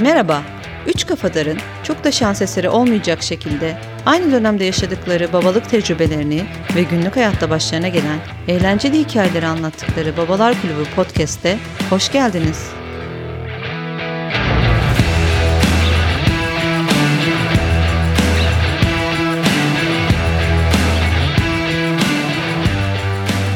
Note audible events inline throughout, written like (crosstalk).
Merhaba, Üç Kafadar'ın çok da şans eseri olmayacak şekilde aynı dönemde yaşadıkları babalık tecrübelerini ve günlük hayatta başlarına gelen eğlenceli hikayeleri anlattıkları Babalar Kulübü podcast'te hoş geldiniz.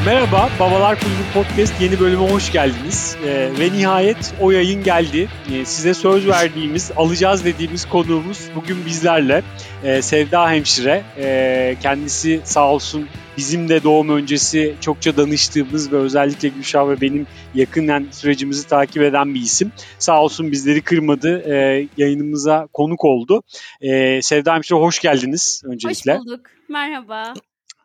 Merhaba, Babalar Kulübü Podcast yeni bölüme hoş geldiniz. Ee, ve nihayet o yayın geldi. Ee, size söz verdiğimiz, alacağız dediğimiz konuğumuz bugün bizlerle. Ee, Sevda Hemşire, ee, kendisi sağ olsun bizim de doğum öncesi çokça danıştığımız ve özellikle Gülşah ve benim yakından sürecimizi takip eden bir isim. Sağ olsun bizleri kırmadı, ee, yayınımıza konuk oldu. Ee, Sevda Hemşire hoş geldiniz öncelikle. Hoş bulduk. Merhaba.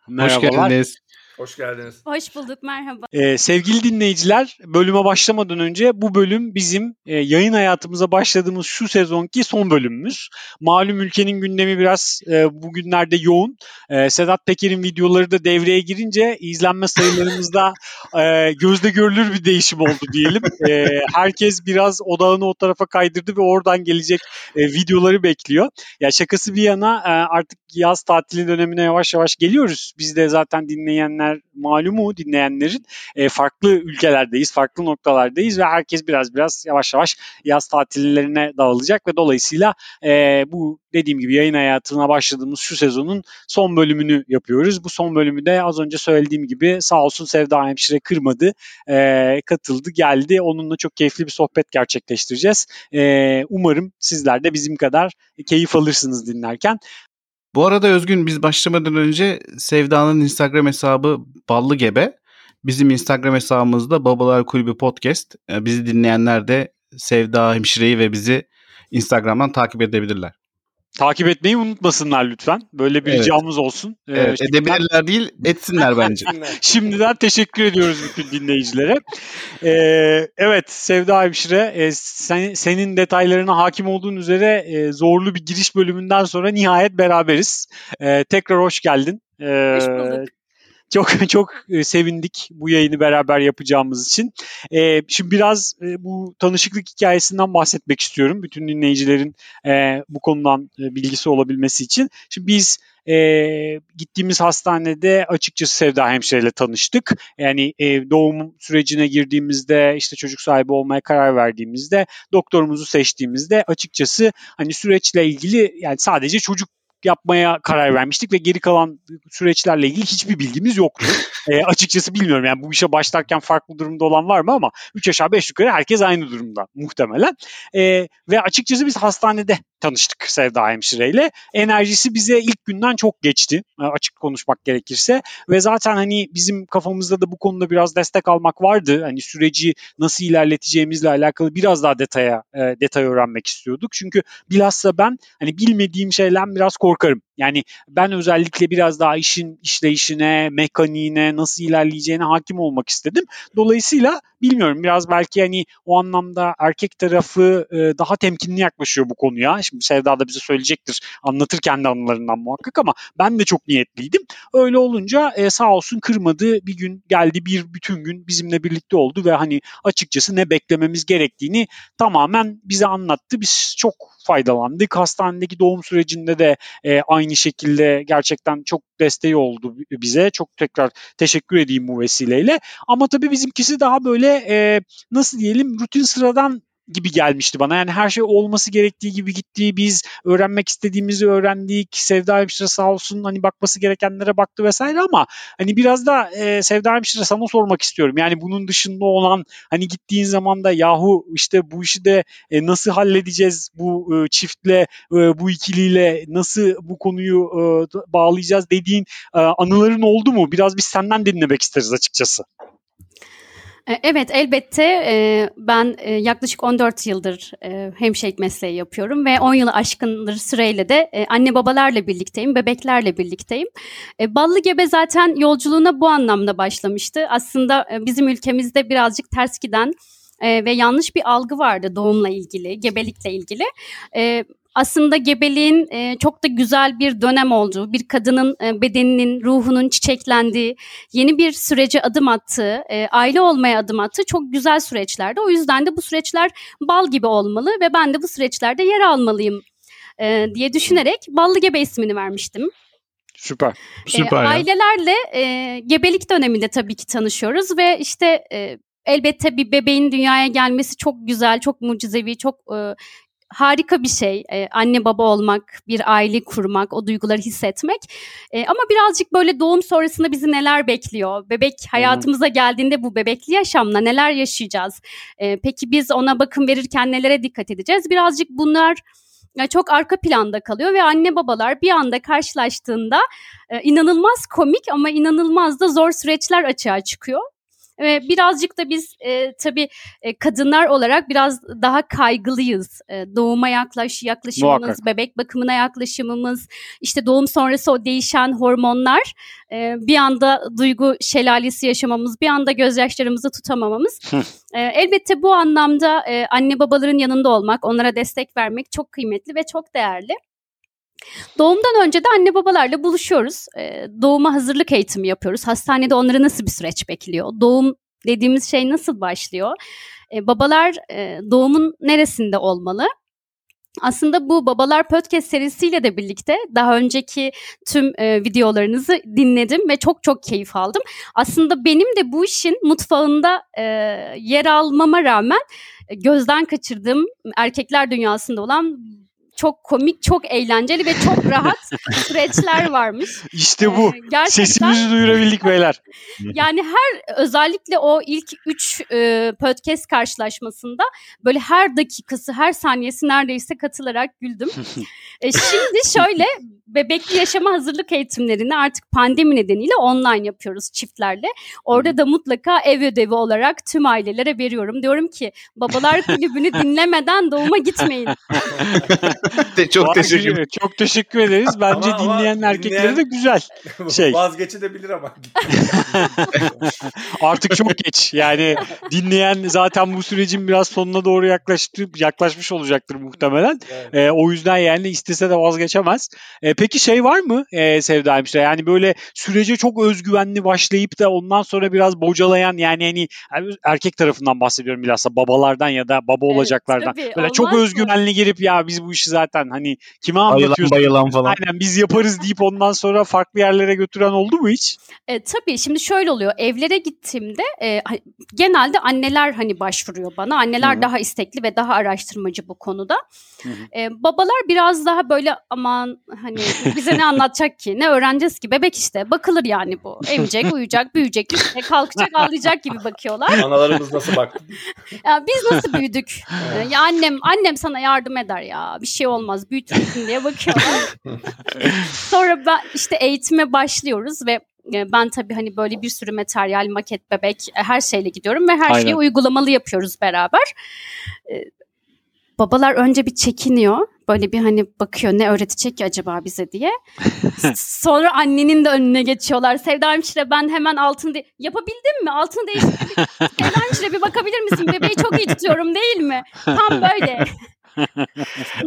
Merhabalar. Hoş geldiniz. Hoş geldiniz. Hoş bulduk. Merhaba. Ee, sevgili dinleyiciler, bölüme başlamadan önce bu bölüm bizim e, yayın hayatımıza başladığımız şu sezonki son bölümümüz. Malum ülkenin gündemi biraz e, bugünlerde yoğun. E, Sedat Peker'in videoları da devreye girince izlenme sayılarımızda e, gözde görülür bir değişim oldu diyelim. E, herkes biraz odağını o tarafa kaydırdı ve oradan gelecek e, videoları bekliyor. Ya şakası bir yana e, artık yaz tatili dönemine yavaş yavaş geliyoruz. Biz de zaten dinleyenler malumu dinleyenlerin e, farklı ülkelerdeyiz, farklı noktalardayız ve herkes biraz biraz yavaş yavaş yaz tatillerine dağılacak ve dolayısıyla e, bu dediğim gibi yayın hayatına başladığımız şu sezonun son bölümünü yapıyoruz. Bu son bölümü de az önce söylediğim gibi sağ olsun Sevda Hemşire kırmadı, e, katıldı, geldi. Onunla çok keyifli bir sohbet gerçekleştireceğiz. E, umarım sizler de bizim kadar keyif alırsınız dinlerken. Bu arada Özgün biz başlamadan önce Sevda'nın Instagram hesabı Ballı Gebe. Bizim Instagram hesabımızda Babalar Kulübü Podcast. Ee, Bizi dinleyenler de Sevda Hemşire'yi ve bizi Instagram'dan takip edebilirler. Takip etmeyi unutmasınlar lütfen. Böyle bir Evet. ricamız olsun. Ee, Evet, şimdiden- edebilirler değil, etsinler bence. (laughs) Şimdiden teşekkür ediyoruz bütün dinleyicilere. Ee, evet Sevda Hemşire e, sen, senin detaylarına hakim olduğun üzere e, zorlu bir giriş bölümünden sonra nihayet beraberiz. Ee, tekrar hoş geldin. Ee, Hoş bulduk. Çok (laughs) çok e, sevindik bu yayını beraber yapacağımız için. Ee, şimdi biraz e, bu tanışıklık hikayesinden bahsetmek istiyorum. Bütün dinleyicilerin e, bu konudan e, bilgisi olabilmesi için. Şimdi biz e, gittiğimiz hastanede açıkçası Sevda Hemşire ile tanıştık. Yani e, doğum sürecine girdiğimizde işte çocuk sahibi olmaya karar verdiğimizde doktorumuzu seçtiğimizde açıkçası hani süreçle ilgili yani sadece çocuk yapmaya karar vermiştik ve geri kalan süreçlerle ilgili hiçbir bilgimiz yoktu. (laughs) E, açıkçası bilmiyorum yani bu işe başlarken farklı durumda olan var mı ama 3 aşağı 5 yukarı herkes aynı durumda muhtemelen. E, ve açıkçası biz hastanede tanıştık Sevda hemşireyle. Enerjisi bize ilk günden çok geçti e, açık konuşmak gerekirse ve zaten hani bizim kafamızda da bu konuda biraz destek almak vardı. Hani süreci nasıl ilerleteceğimizle alakalı biraz daha detaya e, detay öğrenmek istiyorduk. Çünkü bilhassa ben hani bilmediğim şeyden biraz korkarım. Yani ben özellikle biraz daha işin işleyişine, mekaniğine, nasıl ilerleyeceğine hakim olmak istedim. Dolayısıyla bilmiyorum biraz belki hani o anlamda erkek tarafı e, daha temkinli yaklaşıyor bu konuya. Şimdi Sevda da bize söyleyecektir anlatır kendi anılarından muhakkak ama ben de çok niyetliydim. Öyle olunca e, sağ olsun kırmadı bir gün geldi bir bütün gün bizimle birlikte oldu ve hani açıkçası ne beklememiz gerektiğini tamamen bize anlattı. Biz çok faydalandık. Hastanedeki doğum sürecinde de e, aynı şekilde gerçekten çok desteği oldu bize. Çok tekrar teşekkür edeyim bu vesileyle. Ama tabii bizimkisi daha böyle e, nasıl diyelim rutin sıradan gibi gelmişti bana. Yani her şey olması gerektiği gibi gitti. Biz öğrenmek istediğimizi öğrendik. Sevda Hemşire sağ olsun hani bakması gerekenlere baktı vesaire ama hani biraz da e, Sevda Hemşire sana sormak istiyorum. Yani bunun dışında olan hani gittiğin zaman da yahu işte bu işi de e, nasıl halledeceğiz bu e, çiftle e, bu ikiliyle nasıl bu konuyu e, bağlayacağız dediğin e, anıların oldu mu? Biraz biz senden dinlemek isteriz açıkçası. E, Evet elbette e, ben e, yaklaşık 14 yıldır hemşirelik mesleği yapıyorum ve 10 yılı aşkındır süreyle de anne babalarla birlikteyim, bebeklerle birlikteyim. Ballı Gebe zaten yolculuğuna bu anlamda başlamıştı. Aslında bizim ülkemizde birazcık ters giden e, ve yanlış bir algı vardı doğumla ilgili, gebelikle ilgili. E, aslında gebeliğin e, çok da güzel bir dönem olduğu, bir kadının e, bedeninin, ruhunun çiçeklendiği, yeni bir sürece adım attığı, e, aile olmaya adım attığı çok güzel süreçlerdi. O yüzden de bu süreçler bal gibi olmalı ve ben de bu süreçlerde yer almalıyım e, diye düşünerek Ballı Gebe ismini vermiştim. Süper. Süper E, ailelerle e, gebelik döneminde tabii ki tanışıyoruz ve işte e, elbette bir bebeğin dünyaya gelmesi çok güzel, çok mucizevi, çok e, harika bir şey. E, anne baba olmak, bir aile kurmak, o duyguları hissetmek. E, ama birazcık böyle doğum sonrasında bizi neler bekliyor? Bebek hayatımıza geldiğinde bu bebekli yaşamla neler yaşayacağız? E, peki biz ona bakım verirken nelere dikkat edeceğiz? Birazcık bunlar ya çok arka planda kalıyor ve anne babalar bir anda karşılaştığında e, inanılmaz komik ama inanılmaz da zor süreçler açığa çıkıyor. Ve birazcık da biz e, tabii e, kadınlar olarak biraz daha kaygılıyız. E, doğuma yaklaş yaklaşımımız, Muhakkak. bebek bakımına yaklaşımımız, işte doğum sonrası o değişen hormonlar, e, bir anda duygu şelalesi yaşamamız, bir anda gözyaşlarımızı tutamamamız. E, elbette bu anlamda e, anne babaların yanında olmak, onlara destek vermek çok kıymetli ve çok değerli. Doğumdan önce de anne babalarla buluşuyoruz. E, doğuma hazırlık eğitimi yapıyoruz. Hastanede onları nasıl bir süreç bekliyor? Doğum dediğimiz şey nasıl başlıyor? E, babalar e, doğumun neresinde olmalı? Aslında bu Babalar Podcast serisiyle de birlikte daha önceki tüm e, videolarınızı dinledim ve çok çok keyif aldım. Aslında benim de bu işin mutfağında e, yer almama rağmen e, gözden kaçırdığım erkekler dünyasında olan çok komik, çok eğlenceli ve çok rahat (laughs) süreçler varmış. İşte bu. Ee, gerçekten Sesimizi duyurabildik beyler. (laughs) yani her özellikle o ilk üç e, podcast karşılaşmasında böyle her dakikası, her saniyesi neredeyse katılarak güldüm. (laughs) E, şimdi şöyle bebekli yaşama hazırlık eğitimlerini artık pandemi nedeniyle online yapıyoruz çiftlerle. Orada da mutlaka ev ödevi olarak tüm ailelere veriyorum. Diyorum ki babalar kulübünü dinlemeden doğuma gitmeyin. (laughs) Te- çok Vay, teşekkür Çok teşekkür ederiz. (laughs) Bence Ama- ama dinleyen erkekleri dinleyen- de güzel. (laughs) Şey. Vazgeçebilir ama. Artık çok geç. Yani dinleyen zaten bu sürecin biraz sonuna doğru yaklaştı, yaklaşmış olacaktır muhtemelen. Evet. E, o yüzden yani istese de vazgeçemez. E, peki şey var mı e, Sevda Hemşire? Yani böyle sürece çok özgüvenli başlayıp da ondan sonra biraz bocalayan yani hani yani erkek tarafından bahsediyorum bilhassa babalardan ya da baba Evet, olacaklardan. tabii, böyle çok olmaz mı? özgüvenli girip ya biz bu işi zaten hani kime Bayılan anlatıyoruz? bayılan falan. Aynen biz yaparız deyip ondan sonra farklı yerlere götüren oldu mu hiç? E, tabii şimdi şöyle oluyor. Evlere gittiğimde e, genelde anneler hani başvuruyor bana. Anneler Hı hı. daha istekli ve daha araştırmacı bu konuda. Hı hı. E, babalar biraz daha böyle aman hani bize ne anlatacak ki? Ne öğreneceğiz ki? Bebek işte. Bakılır yani bu. Emecek, (laughs) uyuyacak, büyüyecek, işte kalkacak, ağlayacak gibi bakıyorlar. Analarımız nasıl baktı? Ya biz nasıl büyüdük? Ya annem annem sana yardım eder ya. Bir şey olmaz. Büyütürsün diye bakıyorlar. (laughs) Sonra ben işte eğitime başlıyoruz ve e, ben tabii hani böyle bir sürü materyal, maket, bebek e, her şeyle gidiyorum ve her Aynen. şeyi uygulamalı yapıyoruz beraber. E, Babalar önce bir çekiniyor. Böyle bir hani bakıyor ne öğretecek ki acaba bize diye. (laughs) Sonra annenin de önüne geçiyorlar. Sevda hemşire ben hemen altını de- yapabildin mi? Altını değiştirdim. Sevda hemşire bir bakabilir misin? Bebeği çok iyi tutuyorum değil mi? Tam böyle. (laughs)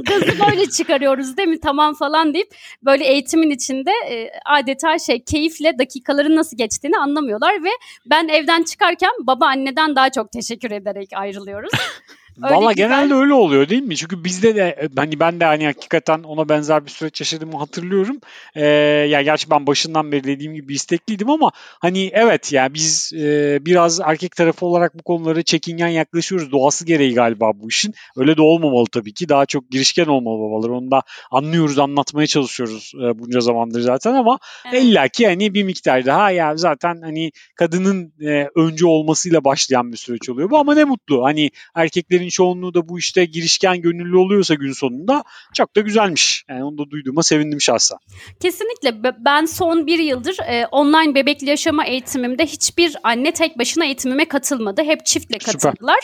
Gazı böyle çıkarıyoruz değil mi? Tamam falan deyip böyle eğitimin içinde e, adeta şey keyifle dakikaların nasıl geçtiğini anlamıyorlar ve ben evden çıkarken baba anneden daha çok teşekkür ederek ayrılıyoruz. Valla genelde öyle oluyor değil mi? Çünkü bizde de hani ben de hani hakikaten ona benzer bir süreç yaşadığımı hatırlıyorum. Ee, ya gerçi ben başından beri dediğim gibi istekliydim ama hani evet ya biz e, biraz erkek tarafı olarak bu konulara çekingen yaklaşıyoruz. Doğası gereği galiba bu işin. Öyle de olmamalı tabii ki. Daha çok girişken olmalı babalar. Onu da anlıyoruz, anlatmaya çalışıyoruz e, bunca zamandır zaten ama Evet. İlla ki hani bir miktar daha ya zaten hani kadının e, önce olmasıyla başlayan bir süreç oluyor bu ama ne mutlu. Hani erkeklerin çoğunluğu da bu işte girişken gönüllü oluyorsa gün sonunda çok da güzelmiş. Yani onu da duyduğuma sevindim şahsen. Kesinlikle Be- ben son bir yıldır e, online bebekli yaşama eğitimimde hiçbir anne tek başına eğitimime katılmadı. Hep çiftle katıldılar.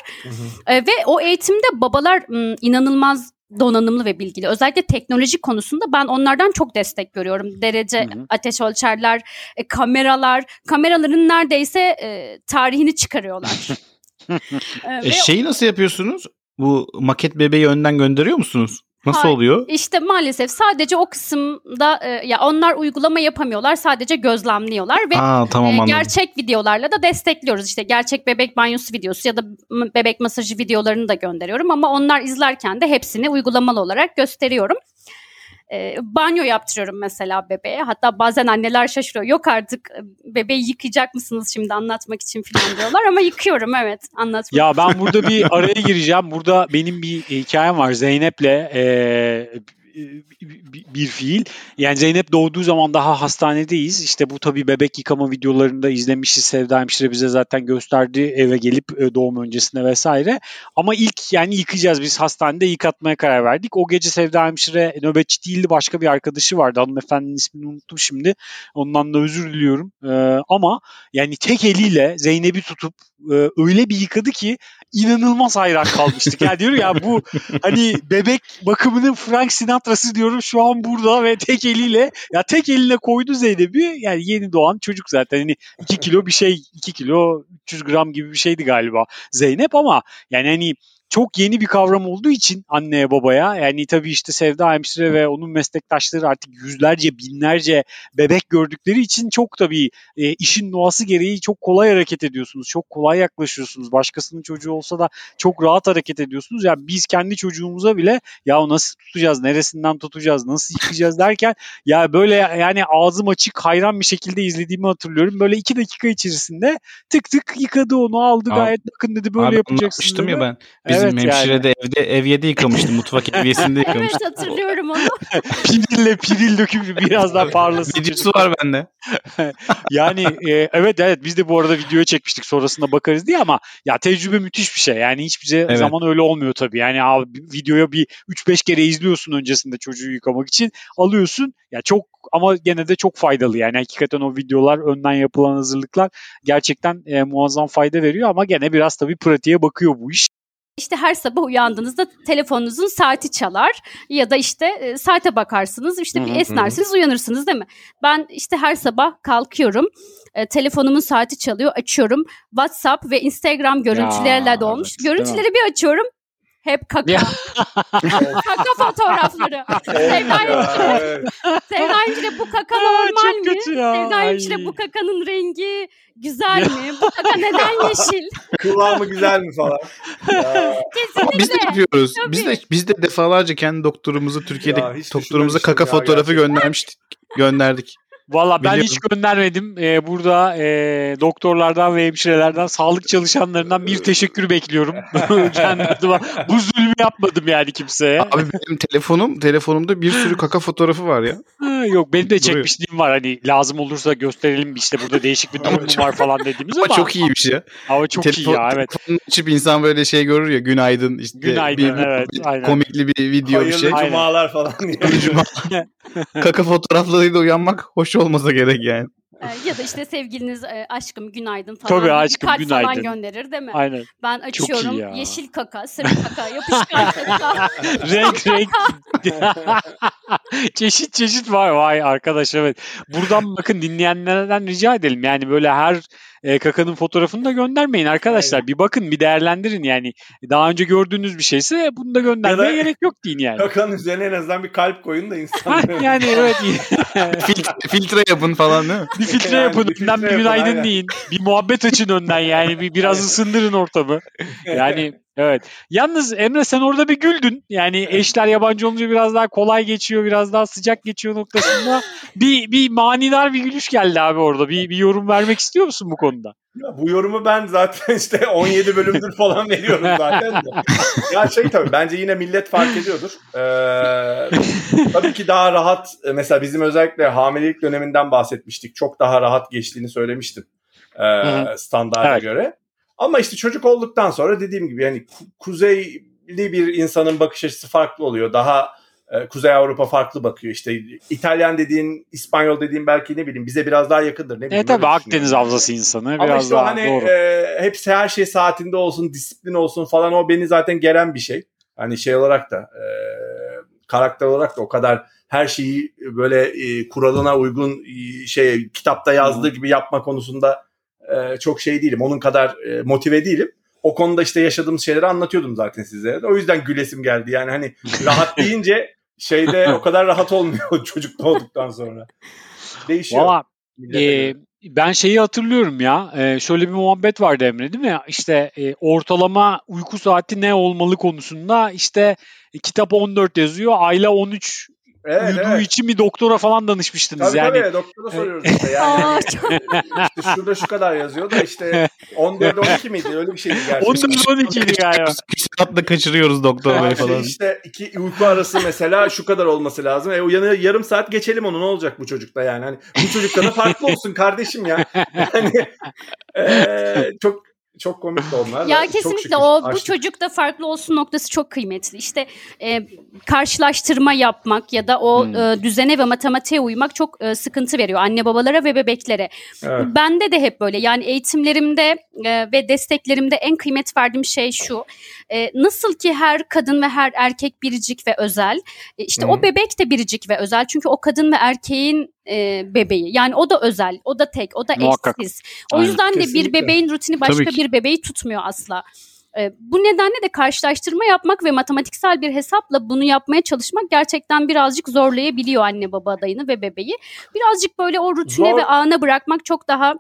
E, ve o eğitimde babalar m, inanılmaz donanımlı ve bilgili. Özellikle teknoloji konusunda ben onlardan çok destek görüyorum. Derece, Hı hı. ateş ölçerler, e, kameralar, kameraların neredeyse e, tarihini çıkarıyorlar. (laughs) E, E şeyi nasıl yapıyorsunuz? Bu maket bebeği önden gönderiyor musunuz? Nasıl Hayır. oluyor? İşte maalesef sadece o kısımda e, ya onlar uygulama yapamıyorlar sadece gözlemliyorlar ve Aa tamam e, gerçek videolarla da destekliyoruz. İşte gerçek bebek banyosu videosu ya da bebek masajı videolarını da gönderiyorum ama onlar izlerken de hepsini uygulamalı olarak gösteriyorum. E, banyo yaptırıyorum mesela bebeğe. Hatta bazen anneler şaşırıyor. Yok artık bebeği yıkayacak mısınız şimdi anlatmak için falan diyorlar ama yıkıyorum evet anlatmak Ya ben burada bir (laughs) araya gireceğim. Burada benim bir hikayem var Zeynep'le e, bir- fiil. Yani Zeynep doğduğu zaman daha hastanedeyiz. İşte bu tabii bebek yıkama videolarında izlemişiz. Sevda hemşire bize zaten gösterdi eve gelip e, doğum öncesinde vesaire. Ama ilk yani yıkayacağız biz hastanede yıkatmaya karar verdik. O gece Sevda hemşire nöbetçi değildi başka bir arkadaşı vardı. Hanımefendinin ismini unuttum şimdi. Ondan da özür diliyorum. E, ama yani tek eliyle Zeynep'i tutup e, öyle bir yıkadı ki inanılmaz hayran kalmıştık. Yani diyorum ya bu hani bebek bakımının Frank Sinatra'sı diyorum şu an burada ve tek eliyle ya tek eline koydu Zeynep'i yani yeni doğan çocuk zaten hani 2 kilo bir şey 2 kilo 300 gram gibi bir şeydi galiba Zeynep ama yani hani çok yeni bir kavram olduğu için anneye babaya yani tabii işte Sevda hemşire ve onun meslektaşları artık yüzlerce binlerce bebek gördükleri için çok tabii e, işin doğası gereği çok kolay hareket ediyorsunuz. Çok kolay yaklaşıyorsunuz. Başkasının çocuğu olsa da çok rahat hareket ediyorsunuz. Ya biz kendi çocuğumuza bile ya nasıl tutacağız, neresinden tutacağız, nasıl yıkayacağız derken ya böyle yani ağzım açık hayran bir şekilde izlediğimi hatırlıyorum. Böyle iki dakika içerisinde tık tık yıkadı onu aldı gayet bakın dedi böyle Abi yapacaksın anlatmıştım ya ben. Bizim Evet hemşire yani. de evde eviyede yıkamıştı. Mutfak eviyesinde yıkamıştı. Evet hatırlıyorum onu. (laughs) Pirille piril döküp biraz daha parlasın. Videosu var bende. (laughs) Yani e, evet evet biz de bu arada videoya çekmiştik sonrasında bakarız diye ama ya tecrübe müthiş bir şey. Yani hiçbir Evet. zaman öyle olmuyor tabii. Yani abi, bir videoya bir 3-5 kere izliyorsun öncesinde çocuğu yıkamak için alıyorsun. Ya çok ama gene de çok faydalı. Yani hakikaten o videolar önden yapılan hazırlıklar gerçekten e, muazzam fayda veriyor ama gene biraz tabii pratiğe bakıyor bu iş. İşte her sabah uyandığınızda telefonunuzun saati çalar ya da işte e, saate bakarsınız işte bir esnersiniz uyanırsınız değil mi? Ben işte her sabah kalkıyorum e, telefonumun saati çalıyor açıyorum WhatsApp ve Instagram görüntülerle Ya, dolmuş. evet? Görüntüleri bir açıyorum hep kaka. (laughs) Kaka fotoğrafları. (laughs) Sevda Hemşire (laughs) bu kaka normal mi? Sevda Ay. bu kakanın rengi güzel mi? Bu kaka neden yeşil? Kıvamı güzel mi falan. Ya, Ama biz de yapıyoruz. Tabii. Biz de biz de defalarca kendi doktorumuzu Türkiye'de doktorumuza kaka ya fotoğrafı gerçekten. göndermiştik. Gönderdik. Valla ben Biliyorum. hiç göndermedim. Ee, burada e, doktorlardan ve hemşirelerden, sağlık çalışanlarından bir teşekkür bekliyorum. (laughs) Bu zulmü yapmadım yani kimseye. Abi benim telefonum telefonumda bir sürü kaka fotoğrafı var ya. Ha, Yok benim de çekmişliğim var. Hani lazım olursa gösterelim işte burada değişik bir durumum çok- var falan dediğimiz ama, Ama çok iyiymiş ya. Ama çok Telefon, iyi ya evet. telefonunu açıp insan böyle şey görür ya günaydın işte Günaydın, bir, evet, bir aynen. komikli bir video bir hayırlı şey. Aynen. cumalar falan diye. Hayırlı (laughs) kaka fotoğraflarıyla uyanmak hoş olmasa gerek yani. Ee, ya da işte sevgiliniz e, aşkım günaydın falan. Tabii aşkım, kalp falan günaydın. gönderir değil mi? Aynen. Ben açıyorum ya. yeşil kaka, sarı kaka, yapışkan (laughs) kaka. renk renk. (laughs) çeşit çeşit var. Vay arkadaş evet. Buradan bakın dinleyenlerden rica edelim. Yani böyle her e, kakanın fotoğrafını da göndermeyin arkadaşlar. Bir bakın bir değerlendirin yani. Daha önce gördüğünüz bir şeyse bunu da göndermeye Ya da- gerek yok deyin yani. Kakanın üzerine en azından bir kalp koyun da insan. (laughs) yani evet. filtre, filtre yapın falan değil mi? bir filtre Yani yapın. bir filtre önden bir günaydın aynen. deyin. Bir muhabbet açın önden yani. Bir, biraz ısındırın ortamı. (laughs) Yani evet. Yalnız Emre sen orada bir güldün. Yani eşler yabancı olunca biraz daha kolay geçiyor, biraz daha sıcak geçiyor noktasında. (laughs) bir bir manidar bir gülüş geldi abi orada. Bir, bir yorum vermek istiyor musun bu konuda? Ya bu yorumu ben zaten işte (laughs) 17 bölümdür falan veriyorum zaten de. Ya şey tabii bence yine millet fark ediyordur. Ee, tabii ki daha rahat e, mesela bizim özellikle hamilelik döneminden bahsetmiştik. Çok daha rahat geçtiğini söylemiştim. Ee, Hı standarda Evet. göre. Ama işte çocuk olduktan sonra dediğim gibi yani ku- kuzeyli bir insanın bakış açısı farklı oluyor. Daha e, Kuzey Avrupa farklı bakıyor. İşte İtalyan dediğin, İspanyol dediğin belki ne bileyim bize biraz daha yakındır. Ne bileyim, E tabii Akdeniz havzası insanı Ama biraz işte daha hani doğru. e, hepsi her şey saatinde olsun, disiplin olsun falan o beni zaten gelen bir şey. Hani şey olarak da e, karakter olarak da o kadar her şeyi böyle e, kuralına uygun e, şey kitapta yazdığı gibi yapma konusunda e, çok şey değilim. Onun kadar e, motive değilim. o konuda işte yaşadığım şeyleri anlatıyordum zaten size. O yüzden gülesim geldi. Yani hani rahat (laughs) deyince şeyde o kadar rahat olmuyor (laughs) çocuk doğduktan sonra. Değişiyor. Valla e, ben şeyi hatırlıyorum ya. e, şöyle bir muhabbet vardı Emre değil mi? İşte e, ortalama uyku saati ne olmalı konusunda işte e, kitap 14 yazıyor. Ayla 13 evet, uyuduğu evet. için bir doktora falan danışmıştınız Tabii yani. tabii doktora soruyoruz işte. Yani, Aa, yani çok- işte şurada şu kadar yazıyor da işte 14-12 miydi öyle bir şeydi gerçekten. 14 12 idi galiba. Küsuratla kaçırıyoruz doktor bey falan. işte iki uyku arası mesela şu kadar olması lazım. E uyanıyor yarım saat geçelim onu ne olacak bu çocukta yani. Hani bu çocukta da farklı olsun kardeşim ya. (laughs) Yani e, çok çok komik onlar. Ya kesinlikle o bu açtık. çocukta farklı olsun noktası çok kıymetli. İşte e, karşılaştırma yapmak ya da o Hmm. e, düzene ve matematiğe uymak çok e, sıkıntı veriyor anne babalara ve bebeklere. Evet. Bende de hep böyle yani eğitimlerimde e, ve desteklerimde en kıymet verdiğim şey şu. E, nasıl ki her kadın ve her erkek biricik ve özel. e, işte Hı. o bebek de biricik ve özel. Çünkü o kadın ve erkeğin e, bebeği. Yani o da özel, o da tek, o da Muhakkak. eşsiz. O Aynen. yüzden de bir bebeğin rutini başka bir bebeği tutmuyor asla. E, bu nedenle de karşılaştırma yapmak ve matematiksel bir hesapla bunu yapmaya çalışmak gerçekten birazcık zorlayabiliyor anne baba adayını ve bebeği. Birazcık böyle o rutine Zor. ve ana bırakmak çok daha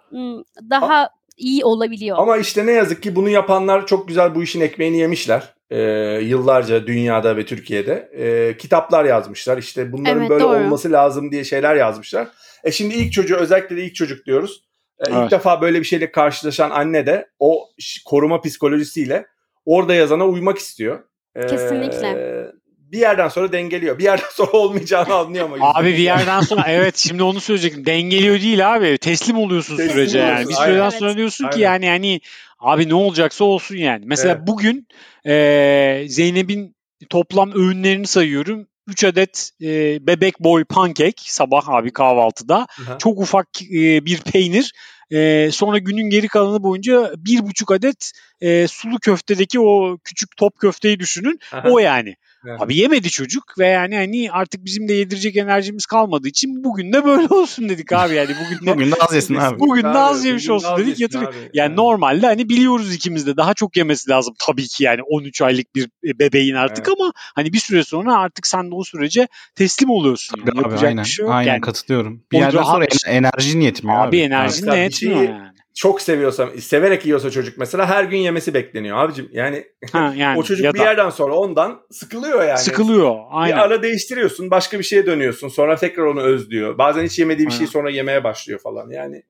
daha iyi olabiliyor. Ama işte ne yazık ki bunu yapanlar çok güzel bu işin ekmeğini yemişler. Ee, yıllarca dünyada ve Türkiye'de. Ee, kitaplar yazmışlar. İşte bunların Evet, böyle doğru. olması lazım diye şeyler yazmışlar. E şimdi ilk çocuğu özellikle de ilk çocuk diyoruz. Ee, Evet. İlk defa böyle bir şeyle karşılaşan anne de o koruma psikolojisiyle orada yazana uymak istiyor. Ee, Kesinlikle. Bir yerden sonra dengeliyor. Bir yerden (laughs) sonra olmayacağını anlıyor ama. Abi bir yerden sonra (laughs) evet şimdi onu söyleyecektim. Dengeliyor değil abi. Teslim oluyorsun Teslim sürece yani. Bir süreden aynen. sonra diyorsun ki Aynen. yani yani abi ne olacaksa olsun yani. Mesela Evet. bugün e, Zeynep'in toplam öğünlerini sayıyorum. 3 adet e, bebek boy pankek sabah abi kahvaltıda. Aha. Çok ufak e, bir peynir. E, sonra günün geri kalanı boyunca bir buçuk adet e, sulu köftedeki o küçük top köfteyi düşünün. Aha. O yani. Evet. Abi yemedi çocuk ve yani hani artık bizim de yedirecek enerjimiz kalmadığı için bugün de böyle (laughs) olsun dedik abi yani bugün de Bugün de az yesin abi. bugün de az yemiş bugün olsun dedik yatır. abi. Yani normalde hani biliyoruz ikimiz de daha çok yemesi lazım tabii ki yani 13 aylık bir bebeğin artık Evet. ama hani bir süre sonra artık sen de o sürece teslim oluyorsun. Yani. Abi, Yapacak aynen, bir şey yok aynen yani. katılıyorum. Bir yerden sonra en- enerjin yetmiyor abi. Abi enerjin de yetmiyor şeyi- yani. Çok seviyorsa, severek yiyorsa çocuk mesela her gün yemesi bekleniyor abicim. Yani, Ha, (laughs) yani o çocuk ya bir da yerden sonra ondan sıkılıyor yani. sıkılıyor. Bir Aynen. ara değiştiriyorsun, başka bir şeye dönüyorsun. Sonra tekrar onu özlüyor. Bazen hiç yemediği bir şeyi sonra yemeye başlıyor falan. Yani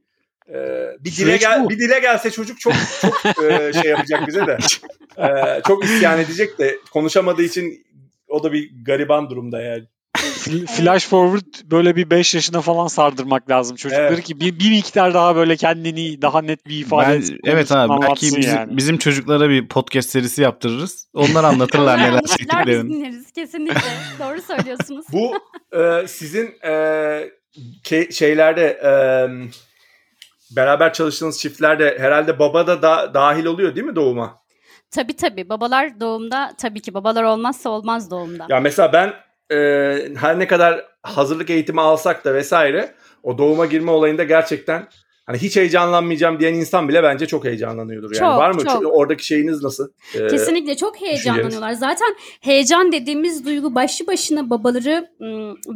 e, bir dile Süreç gel bu. bir dile gelse çocuk çok çok (laughs) e, şey yapacak bize de. (laughs) E, çok isyan edecek de konuşamadığı için o da bir gariban durumda yani. Fl- Flash forward böyle bir 5 yaşına falan sardırmak lazım çocukları Evet. ki bir, bir miktar daha böyle kendini daha net bir ifade Ben, evet abi belki bizim, yani. bizim çocuklara bir podcast serisi yaptırırız. Onlar anlatırlar neler çektiklerini. dinleriz kesinlikle. (laughs) Doğru söylüyorsunuz. Bu e, sizin e, ke- şeylerde e, beraber çalıştığınız çiftlerde herhalde baba da, da dahil oluyor değil mi doğuma? Tabii tabii. Babalar doğumda tabii ki babalar olmazsa olmaz doğumda. Ya mesela ben e, her ne kadar hazırlık eğitimi alsak da vesaire o doğuma girme olayında gerçekten hani hiç heyecanlanmayacağım diyen insan bile bence çok heyecanlanıyordur. Yani Çok, var mı? çok. Oradaki şeyiniz nasıl? E, Kesinlikle çok heyecanlanıyorlar. Zaten heyecan dediğimiz duygu başlı başına babaları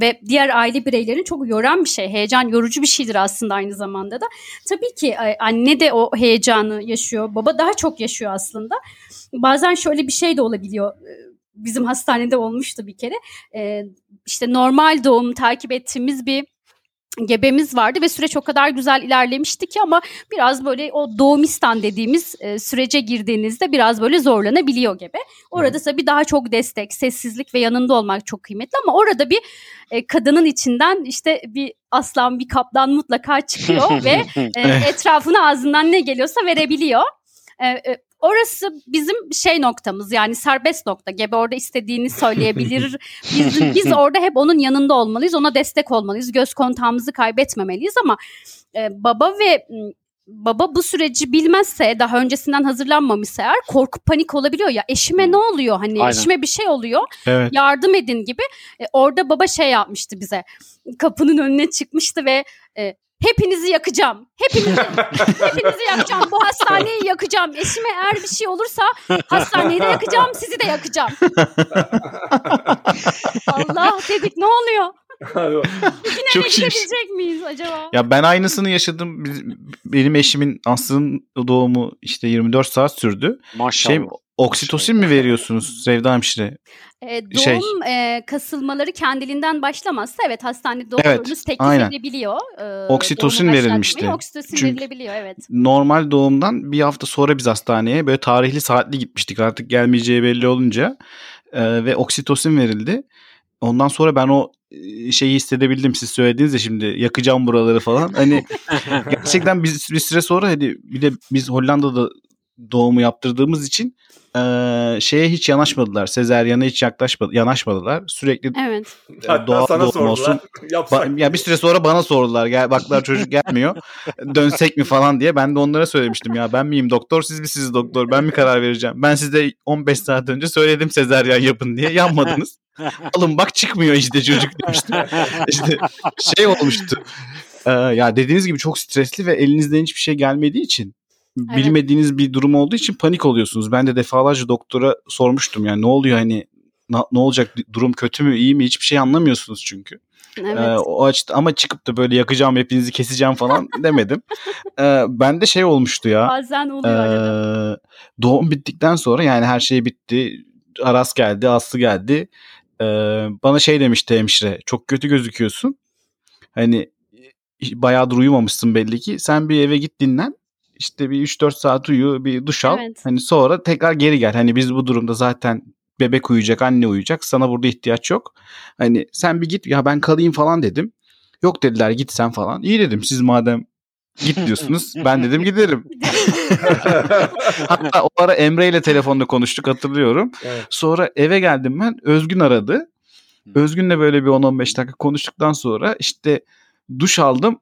ve diğer aile bireylerini çok yoran bir şey. Heyecan yorucu bir şeydir aslında aynı zamanda da. Tabii ki anne de o heyecanı yaşıyor. Baba daha çok yaşıyor aslında. Bazen şöyle bir şey de olabiliyor. Bizim hastanede olmuştu bir kere. E, işte normal doğum takip ettiğimiz bir gebemiz vardı ve süreç o kadar güzel ilerlemişti ki ama biraz böyle o doğumistan dediğimiz e, sürece girdiğinizde biraz böyle zorlanabiliyor gebe. Orada tabii daha çok destek, sessizlik ve yanında olmak çok kıymetli ama orada bir e, kadının içinden işte bir aslan, bir kaplan mutlaka çıkıyor (laughs) ve e, etrafına ağzından ne geliyorsa verebiliyor. E, e, orası bizim şey noktamız yani serbest nokta. Gebe orada istediğini söyleyebilir. (laughs) Biz, biz orada hep onun yanında olmalıyız. Ona destek olmalıyız. Göz kontağımızı kaybetmemeliyiz ama e, baba ve baba bu süreci bilmezse daha öncesinden hazırlanmamışsa eğer korku panik olabiliyor ya eşime ne oluyor hani Aynen. eşime bir şey oluyor Evet. yardım edin gibi. E, orada baba şey yapmıştı bize. Kapının önüne çıkmıştı ve e, Hepinizi yakacağım. Hepinizi, hepinizi yakacağım. Bu hastaneyi yakacağım. Eşime eğer bir şey olursa hastaneyi de yakacağım. Sizi de yakacağım. Allah dedik ne oluyor? Çok Eve iyiymiş. gidebilecek miyiz acaba? Ya ben aynısını yaşadım. Benim eşimin Aslı'nın doğumu işte 24 saat sürdü. Maşallah. Şey oksitosin mi veriyorsunuz Sevda hemşire? Ee, doğum Şey- e, kasılmaları kendiliğinden başlamazsa evet hastanede doktorunuz teklif aynen. edebiliyor. Ee, Oksitosin verilmişti. Oksitosin Çünkü- verilebiliyor evet. Normal doğumdan bir hafta sonra biz hastaneye böyle tarihli saatli gitmiştik artık gelmeyeceği belli olunca Ee, ve oksitosin verildi. Ondan sonra ben o e, şeyi hissedebildim siz söylediğiniz de şimdi yakacağım buraları falan. Hani (laughs) gerçekten biz bir süre sonra hani bir de biz Hollanda'da doğumu yaptırdığımız için e, şeye hiç yanaşmadılar. Sezeryana hiç yaklaşmadı, yanaşmadılar. Sürekli Evet. Hatta doğal sana doğum sordular. olsun. (laughs) Ba- ya bir süre sonra bana sordular. Gel baklar çocuk gelmiyor. (laughs) Dönsek mi falan diye. Ben de onlara söylemiştim ya ben miyim doktor siz misiniz doktor ben mi karar vereceğim. Ben size 15 saat önce söyledim sezaryen yapın diye yanmadınız. (laughs) Alın bak çıkmıyor işte çocuk demiştim. İşte şey olmuştu. Ee, ya dediğiniz gibi çok stresli ve elinizden hiçbir şey gelmediği için Evet. bilmediğiniz bir durum olduğu için panik oluyorsunuz. Ben de defalarca doktora sormuştum yani ne oluyor hani ne olacak durum kötü mü iyi mi hiçbir şey anlamıyorsunuz çünkü. Evet. Ee, o açıda ama çıkıp da böyle yakacağım hepinizi keseceğim falan (laughs) demedim. Ee, ben de şey olmuştu ya. Bazen oluyor. Ee, doğum bittikten sonra yani her şey bitti. Aras geldi, Aslı geldi. Ee, bana şey demişti hemşire. Çok kötü gözüküyorsun. Hani bayağıdır uyumamışsın belli ki. Sen bir eve git dinlen. İşte bir 3-4 saat uyu, bir duş al. Evet. Hani sonra tekrar geri gel. Hani biz bu durumda zaten bebek uyuyacak, anne uyuyacak. Sana burada ihtiyaç yok. Hani sen bir git ya ben kalayım falan dedim. Yok dediler git sen falan. İyi dedim siz madem git diyorsunuz. ben dedim giderim. (laughs) Hatta o ara Emre ile telefonda konuştuk hatırlıyorum. Evet. Sonra eve geldim ben. Özgün aradı. Özgün'le böyle bir 10-15 dakika konuştuktan sonra işte duş aldım.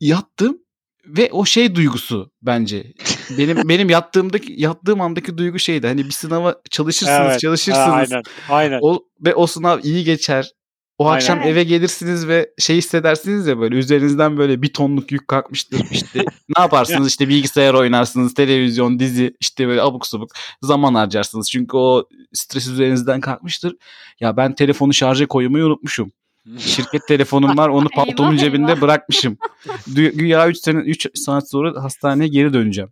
Yattım ve o şey duygusu bence. Benim (laughs) benim yattığımdaki yattığım andaki duygu şeydi. Hani bir sınava çalışırsınız, Evet, çalışırsınız. Aynen. Aynen. O, ve o sınav iyi geçer. O Aynen. akşam eve gelirsiniz ve şey hissedersiniz ya böyle üzerinizden böyle bir tonluk yük kalkmıştır. İşte (laughs) ne yaparsınız işte bilgisayar oynarsınız, televizyon, dizi işte böyle abuk subuk zaman harcarsınız. Çünkü o stres üzerinizden kalkmıştır. Ya ben telefonu şarja koymayı unutmuşum. Şirket telefonum var onu paltomun Eyvah, cebinde eyvah. bırakmışım. Güya 3 sene 3 saat sonra hastaneye geri döneceğim.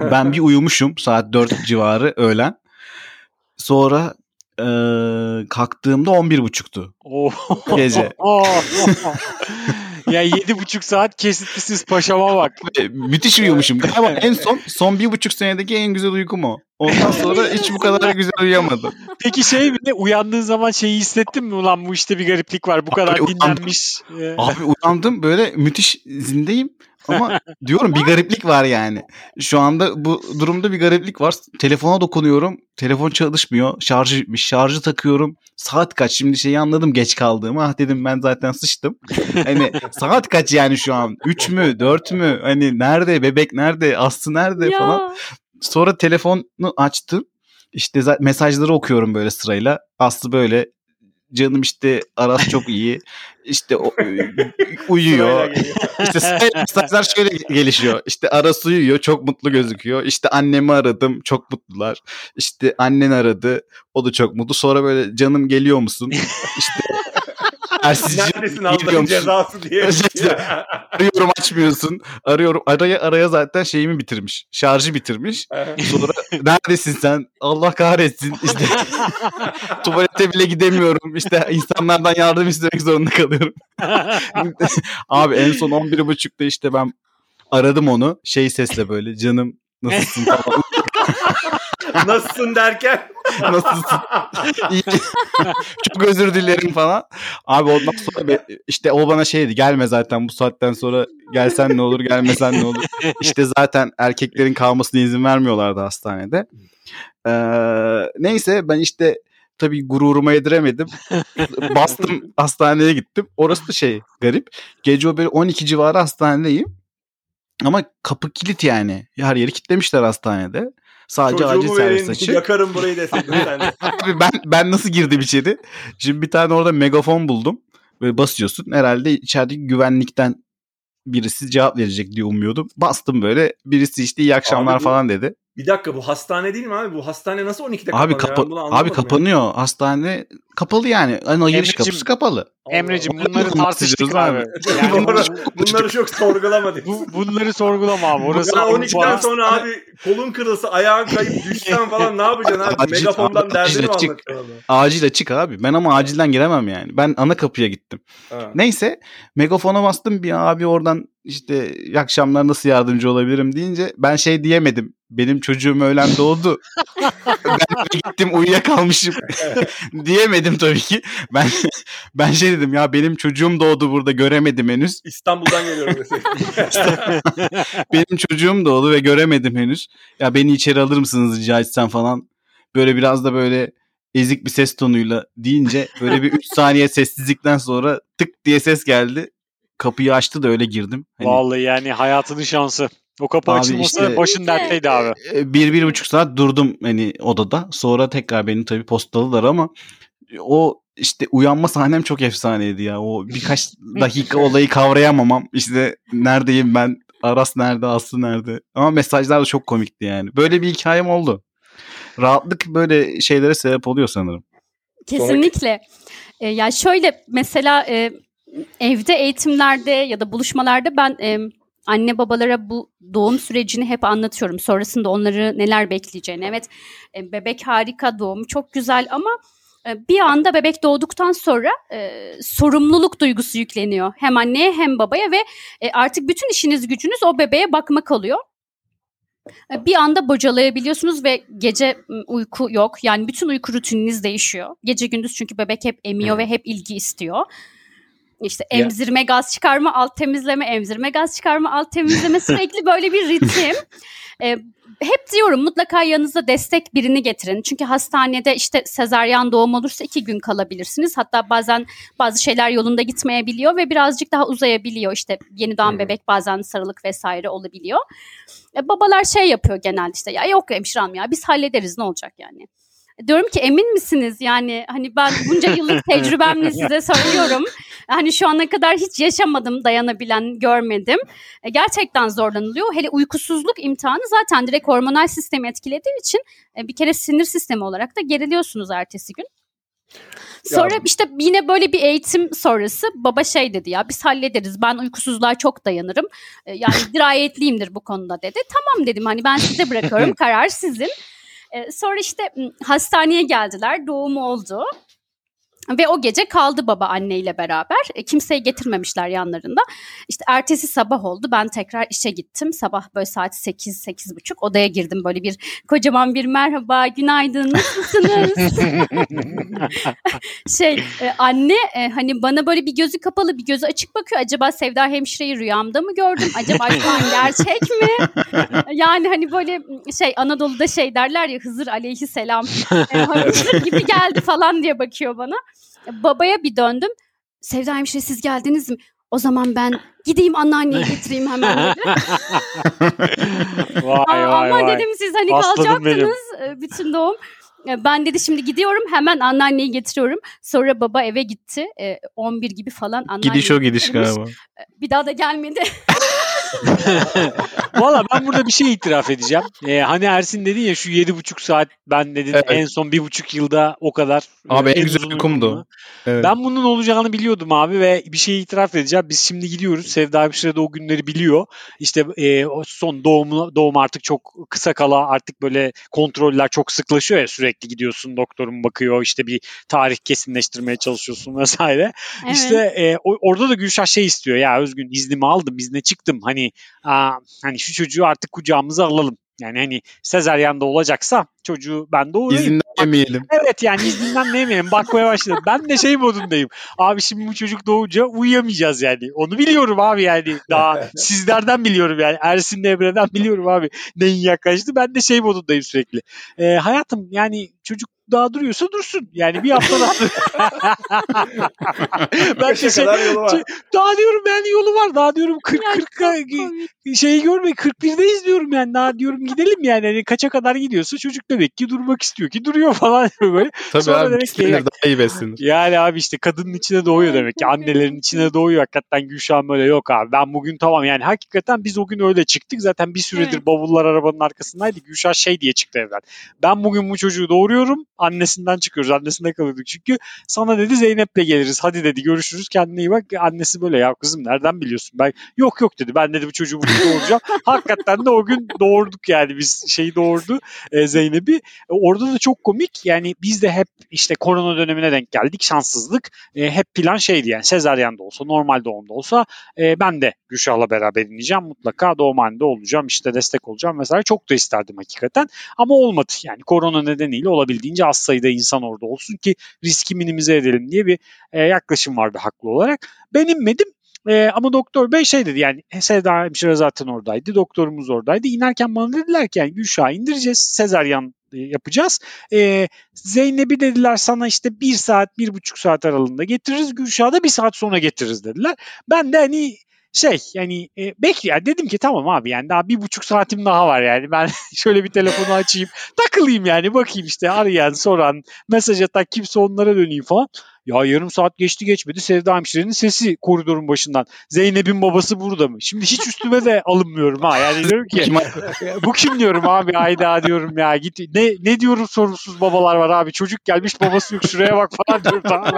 Ben bir uyumuşum saat 4 civarı öğlen. Sonra eee kalktığımda 11.30'tu Oh. gece. (laughs) ya yedi buçuk saat kesintisiz paşama bak. Müthiş uyumuşum. Galiba en son son bir buçuk senedeki en güzel uykum o. Ondan sonra hiç bu kadar güzel uyuyamadım. Peki şey mi? Uyandığın zaman şeyi hissettin mi? Ulan bu işte bir gariplik var. Bu kadar Abi dinlenmiş. Ee, Abi uyandım böyle müthiş zindeyim. Ama diyorum bir gariplik var yani. Şu anda bu durumda bir gariplik var. Telefona dokunuyorum. Telefon çalışmıyor. Şarjı bitmiş. Şarjı takıyorum. Saat kaç? Şimdi şeyi anladım geç kaldığımı. Ah dedim ben zaten sıçtım. Hani (laughs) saat kaç yani şu an? 3 mü? 4 mü? Hani nerede? Bebek nerede? Aslı nerede Ya. falan. Sonra telefonu açtım. İşte mesajları okuyorum böyle sırayla. Aslı böyle canım işte Aras çok iyi. İşte o, uyuyor. Sırayla geliyor. İşte mesajlar şöyle gelişiyor. İşte Aras uyuyor çok mutlu gözüküyor. İşte annemi aradım çok mutlular. İşte annen aradı o da çok mutlu. Sonra böyle canım geliyor musun? İşte Ersizciğim, Neredesin Allah'ın cezası diye. Arıyorum açmıyorsun. Arıyorum araya araya zaten şeyimi bitirmiş. Şarjı bitirmiş. Sonra neredesin sen? Allah kahretsin. İşte (laughs) tuvalete bile gidemiyorum. İşte insanlardan yardım istemek zorunda kalıyorum. (laughs) Abi en son 11.30'da işte ben aradım onu. Şey sesle böyle canım nasılsın falan. (laughs) Nasılsın derken? (laughs) Nasılsın? (laughs) Çok özür dilerim falan. Abi ondan sonra be- işte o bana şey dedi gelme zaten bu saatten sonra gelsen ne olur gelmesen ne olur. İşte zaten erkeklerin kalmasına izin vermiyorlardı hastanede. Ee, neyse ben işte tabii gururuma yediremedim. Bastım hastaneye gittim. Orası da şey garip. Gece o böyle 12 civarı hastanedeyim. Ama kapı kilit yani. Her yeri kilitlemişler hastanede. Sadece acil Çocuğumu servis verin açık. yakarım burayı deseydin sen de. (laughs) Abi ben ben nasıl girdim içeri? Şimdi bir tane orada megafon buldum. Böyle basıyorsun. Herhalde içerideki güvenlikten birisi cevap verecek diye umuyordum. Bastım böyle birisi işte iyi akşamlar Abi bu- falan dedi. Bir dakika bu hastane değil mi abi? Bu hastane nasıl 12'de Abi kapanıyor? kapa- abi anlamadım ya. kapanıyor. Hastane kapalı yani. Hani o giriş Emre'cim, kapısı kapalı. Emre'cim bunları tartıştık abi. abi. Yani bunları, bu- bunları çok sorgulama diye. bu, bunları sorgulama abi. Orası Ya Avrupa. 12'den sonra abi kolun kırılsa, ayağın kayıp, düşsen falan ne yapacaksın abi? Acil- Megafondan acil derdini mi anlatacaksın? Acil açık abi. Ben ama acilden giremem yani. Ben ana kapıya gittim. Ha. Neyse megafona bastım bir abi oradan işte iyi akşamlar nasıl yardımcı olabilirim deyince ben şey diyemedim. Benim çocuğum öğlen doğdu. (laughs) ben gittim uyuyakalmışım. (laughs) diyemedim tabii ki. Ben (laughs) ben şey dedim ya benim çocuğum doğdu burada göremedim henüz. İstanbul'dan geliyorum mesela. (laughs) Benim çocuğum doğdu ve göremedim henüz. Ya beni içeri alır mısınız rica etsem falan. Böyle biraz da böyle ezik bir ses tonuyla deyince böyle bir 3 saniye sessizlikten sonra tık diye ses geldi. Kapıyı açtı da öyle girdim. Hani Vallahi yani hayatının şansı. O kapı Abi açılmasa işte- başın dertteydi abi. bir, bir buçuk saat durdum hani odada. Sonra tekrar beni tabii postaladılar ama o işte uyanma sahnem çok efsaneydi ya. O birkaç (laughs) dakika olayı kavrayamamam. İşte neredeyim ben? Aras nerede? Aslı nerede? Ama mesajlar da çok komikti yani. Böyle bir hikayem oldu. Rahatlık böyle şeylere sebep oluyor sanırım. Kesinlikle. E, ya şöyle mesela e, evde eğitimlerde ya da buluşmalarda ben e, anne babalara bu doğum sürecini hep anlatıyorum. Sonrasında onları neler bekleyeceğini. Evet e, bebek harika doğum çok güzel ama bir anda bebek doğduktan sonra e, sorumluluk duygusu yükleniyor. Hem anneye hem babaya ve e, artık bütün işiniz gücünüz o bebeğe bakmak oluyor. E, Bir anda bocalayabiliyorsunuz ve gece m, uyku yok. Yani bütün uyku rutininiz değişiyor. Gece gündüz çünkü bebek hep emiyor ve hep ilgi istiyor. İşte emzirme, gaz çıkarma, alt temizleme, emzirme, gaz çıkarma, alt temizleme (laughs) sürekli böyle bir ritim. E, hep diyorum mutlaka yanınıza destek birini getirin. Çünkü hastanede işte sezaryen doğum olursa iki gün kalabilirsiniz. Hatta bazen bazı şeyler yolunda gitmeyebiliyor ve birazcık daha uzayabiliyor. İşte yeni doğan bebek bazen sarılık vesaire olabiliyor. E, babalar şey yapıyor genelde işte ya yok hemşirem ya biz hallederiz ne olacak yani. E, Diyorum ki emin misiniz yani hani ben bunca yıllık (laughs) tecrübemle size (laughs) söylüyorum. Hani şu ana kadar hiç yaşamadım dayanabilen görmedim. E, gerçekten zorlanılıyor. Hele uykusuzluk imtihanı zaten direkt hormonal sistemi etkilediği için e, bir kere sinir sistemi olarak da geriliyorsunuz ertesi gün. Sonra Ya- işte yine böyle bir eğitim sonrası baba şey dedi ya biz hallederiz ben uykusuzluğa çok dayanırım. E, Yani (laughs) dirayetliyimdir bu konuda dedi. Tamam dedim hani ben size bırakıyorum (laughs) karar sizin. E, Sonra işte hastaneye geldiler doğum oldu. Ve o gece kaldı baba anneyle beraber. E, kimseyi getirmemişler yanlarında. İşte ertesi sabah oldu. Ben tekrar işe gittim. Sabah böyle saat 8 sekiz buçuk odaya girdim. Böyle bir kocaman bir merhaba, günaydın, nasılsınız? (laughs) şey e, anne e, hani bana böyle bir gözü kapalı bir gözü açık bakıyor. Acaba Sevda hemşireyi rüyamda mı gördüm? Acaba şu an gerçek mi? (laughs) Yani hani böyle şey Anadolu'da şey derler ya Hızır aleyhisselam e, gibi geldi falan diye bakıyor bana. Babaya bir döndüm. Sevda hemşire siz geldiniz mi? O zaman ben gideyim anneanneyi getireyim hemen dedi. (laughs) vay vay ama vay. dedim siz hani Aslanım benim. kalacaktınız e, bütün doğum. E, Ben dedi şimdi gidiyorum hemen anneanneyi getiriyorum. Sonra baba eve gitti. E, 11 gibi falan anneanneyi Gidiş o gidiş getirmiş. galiba. Bir daha da gelmedi. (laughs) (laughs) Valla ben burada bir şey itiraf edeceğim. Ee, hani Ersin dedin ya şu yedi buçuk saat ben dedin Evet. en son bir buçuk yılda o kadar. Abi e, en güzel uykumdu. Evet. Ben bunun olacağını biliyordum abi ve bir şeyi itiraf edeceğim. Biz şimdi gidiyoruz. Sevda Hemşire de o günleri biliyor. İşte e, son doğum, doğum artık çok kısa kala artık böyle kontroller çok sıklaşıyor ya sürekli gidiyorsun doktorun bakıyor işte bir tarih kesinleştirmeye çalışıyorsun (laughs) vesaire. Evet. İşte e, orada da Gülşah şey istiyor ya Özgün iznimi aldım izne çıktım hani aa, hani şu çocuğu artık kucağımıza alalım. Yani hani sezaryanda olacaksa çocuğu ben doğurayım. İzinden yemeyelim. Evet yani izninden ne yemeyelim bakmaya başladım. Ben de şey modundayım. Abi şimdi bu çocuk doğunca uyuyamayacağız yani. Onu biliyorum abi yani. Daha (laughs) sizlerden biliyorum yani. Ersin'le Emre'den biliyorum abi. Neyin yaklaştı. Ben de şey modundayım sürekli. Ee, hayatım yani çocuk daha duruyorsa dursun. Yani bir hafta daha (laughs) ben de şey, şey, daha diyorum yani yolu var. Daha diyorum 40 Ya 40 çok komik. şeyi görme 41'deyiz diyorum yani. Daha diyorum gidelim yani. Hani kaça kadar gidiyorsa çocuk demek ki durmak istiyor ki duruyor falan (laughs) böyle. Tabii Sonra abi demek ki- daha iyi beslenir. Yani abi işte kadının içine doğuyor demek ki. Annelerin içine doğuyor hakikaten Gülşah'ın böyle yok abi. Ben bugün tamam yani hakikaten biz o gün öyle çıktık. Zaten bir süredir Evet. bavullar arabanın arkasındaydı. Gülşah şey diye çıktı evden. Ben bugün bu çocuğu doğuruyorum. Annesinden çıkıyoruz. Annesinde kalıyorduk çünkü. Sana dedi Zeynep'le geliriz. Hadi dedi görüşürüz. Kendine iyi bak. Annesi böyle ya kızım nereden biliyorsun? Ben yok yok dedi. Ben dedi bu çocuğu bugün doğuracağım. (laughs) hakikaten de o gün doğurduk yani biz şeyi doğurdu e, Zeynep'i. E, Orada da çok komik. Yani biz de hep işte korona dönemine denk geldik. Şanssızlık. E, hep plan şeydi yani sezaryen de olsa normal doğumda olsa e, ben de Gülşah'la beraber ineceğim. Mutlaka doğumhanede olacağım. işte destek olacağım vesaire. Çok da isterdim hakikaten. Ama olmadı. Yani korona nedeniyle olabildiğince az sayıda insan orada olsun ki riski minimize edelim diye bir e, yaklaşım vardı haklı olarak. Ben inmedim. E, ama doktor bey şey dedi yani Sevda hemşire zaten oradaydı. Doktorumuz oradaydı. İnerken bana dediler ki yani Gülşah'ı indireceğiz. Sezaryen e, yapacağız. E, Zeynep'i dediler sana işte bir saat, bir buçuk saat aralığında getiririz. Gülşah'ı da bir saat sonra getiririz dediler. Ben de hani şey yani e, bekliyor. Dedim ki tamam abi yani daha bir buçuk saatim daha var yani. Ben (laughs) şöyle bir telefonu açayım. Takılayım yani bakayım işte arayan, soran, mesaj atan kimse onlara döneyim falan. Ya yarım saat geçti geçmedi Sevda hemşirenin sesi koridorun başından. Zeynep'in babası burada mı? Şimdi hiç üstüme de alınmıyorum ha. Yani diyorum ki bu kim diyorum abi ayda diyorum ya git ne ne diyorum sorumsuz babalar var abi çocuk gelmiş babası yok şuraya bak falan diyorum tamam?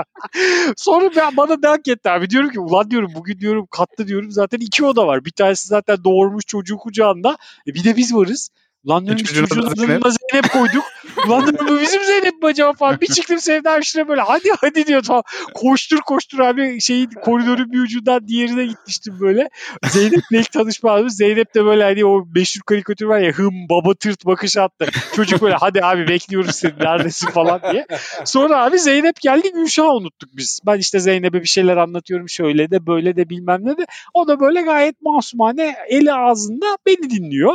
Sonra ben bana dank etti abi diyorum ki ulan diyorum bugün diyorum katlı diyorum zaten iki oda var bir tanesi zaten doğurmuş çocuğu kucağında e bir de biz varız. Lan diyorum biz Çocuğun adına Zeynep koyduk. Ulan dedim bu bizim Zeynep mi acaba falan. Bir çıktım Sevda hemşire böyle hadi hadi diyor tamam. Koştur koştur abi şeyin koridorun bir ucundan diğerine gitmiştim böyle. Zeynep'le ilk tanışma. Zeynep de böyle hani o meşhur karikatür var ya hım baba tırt bakış attı. Çocuk böyle hadi abi bekliyoruz seni neredesin falan diye. Sonra abi Zeynep geldi Gülşah'ı unuttuk biz. Ben işte Zeynep'e bir şeyler anlatıyorum şöyle de böyle de bilmem ne de. O da böyle gayet masumane eli ağzında beni dinliyor.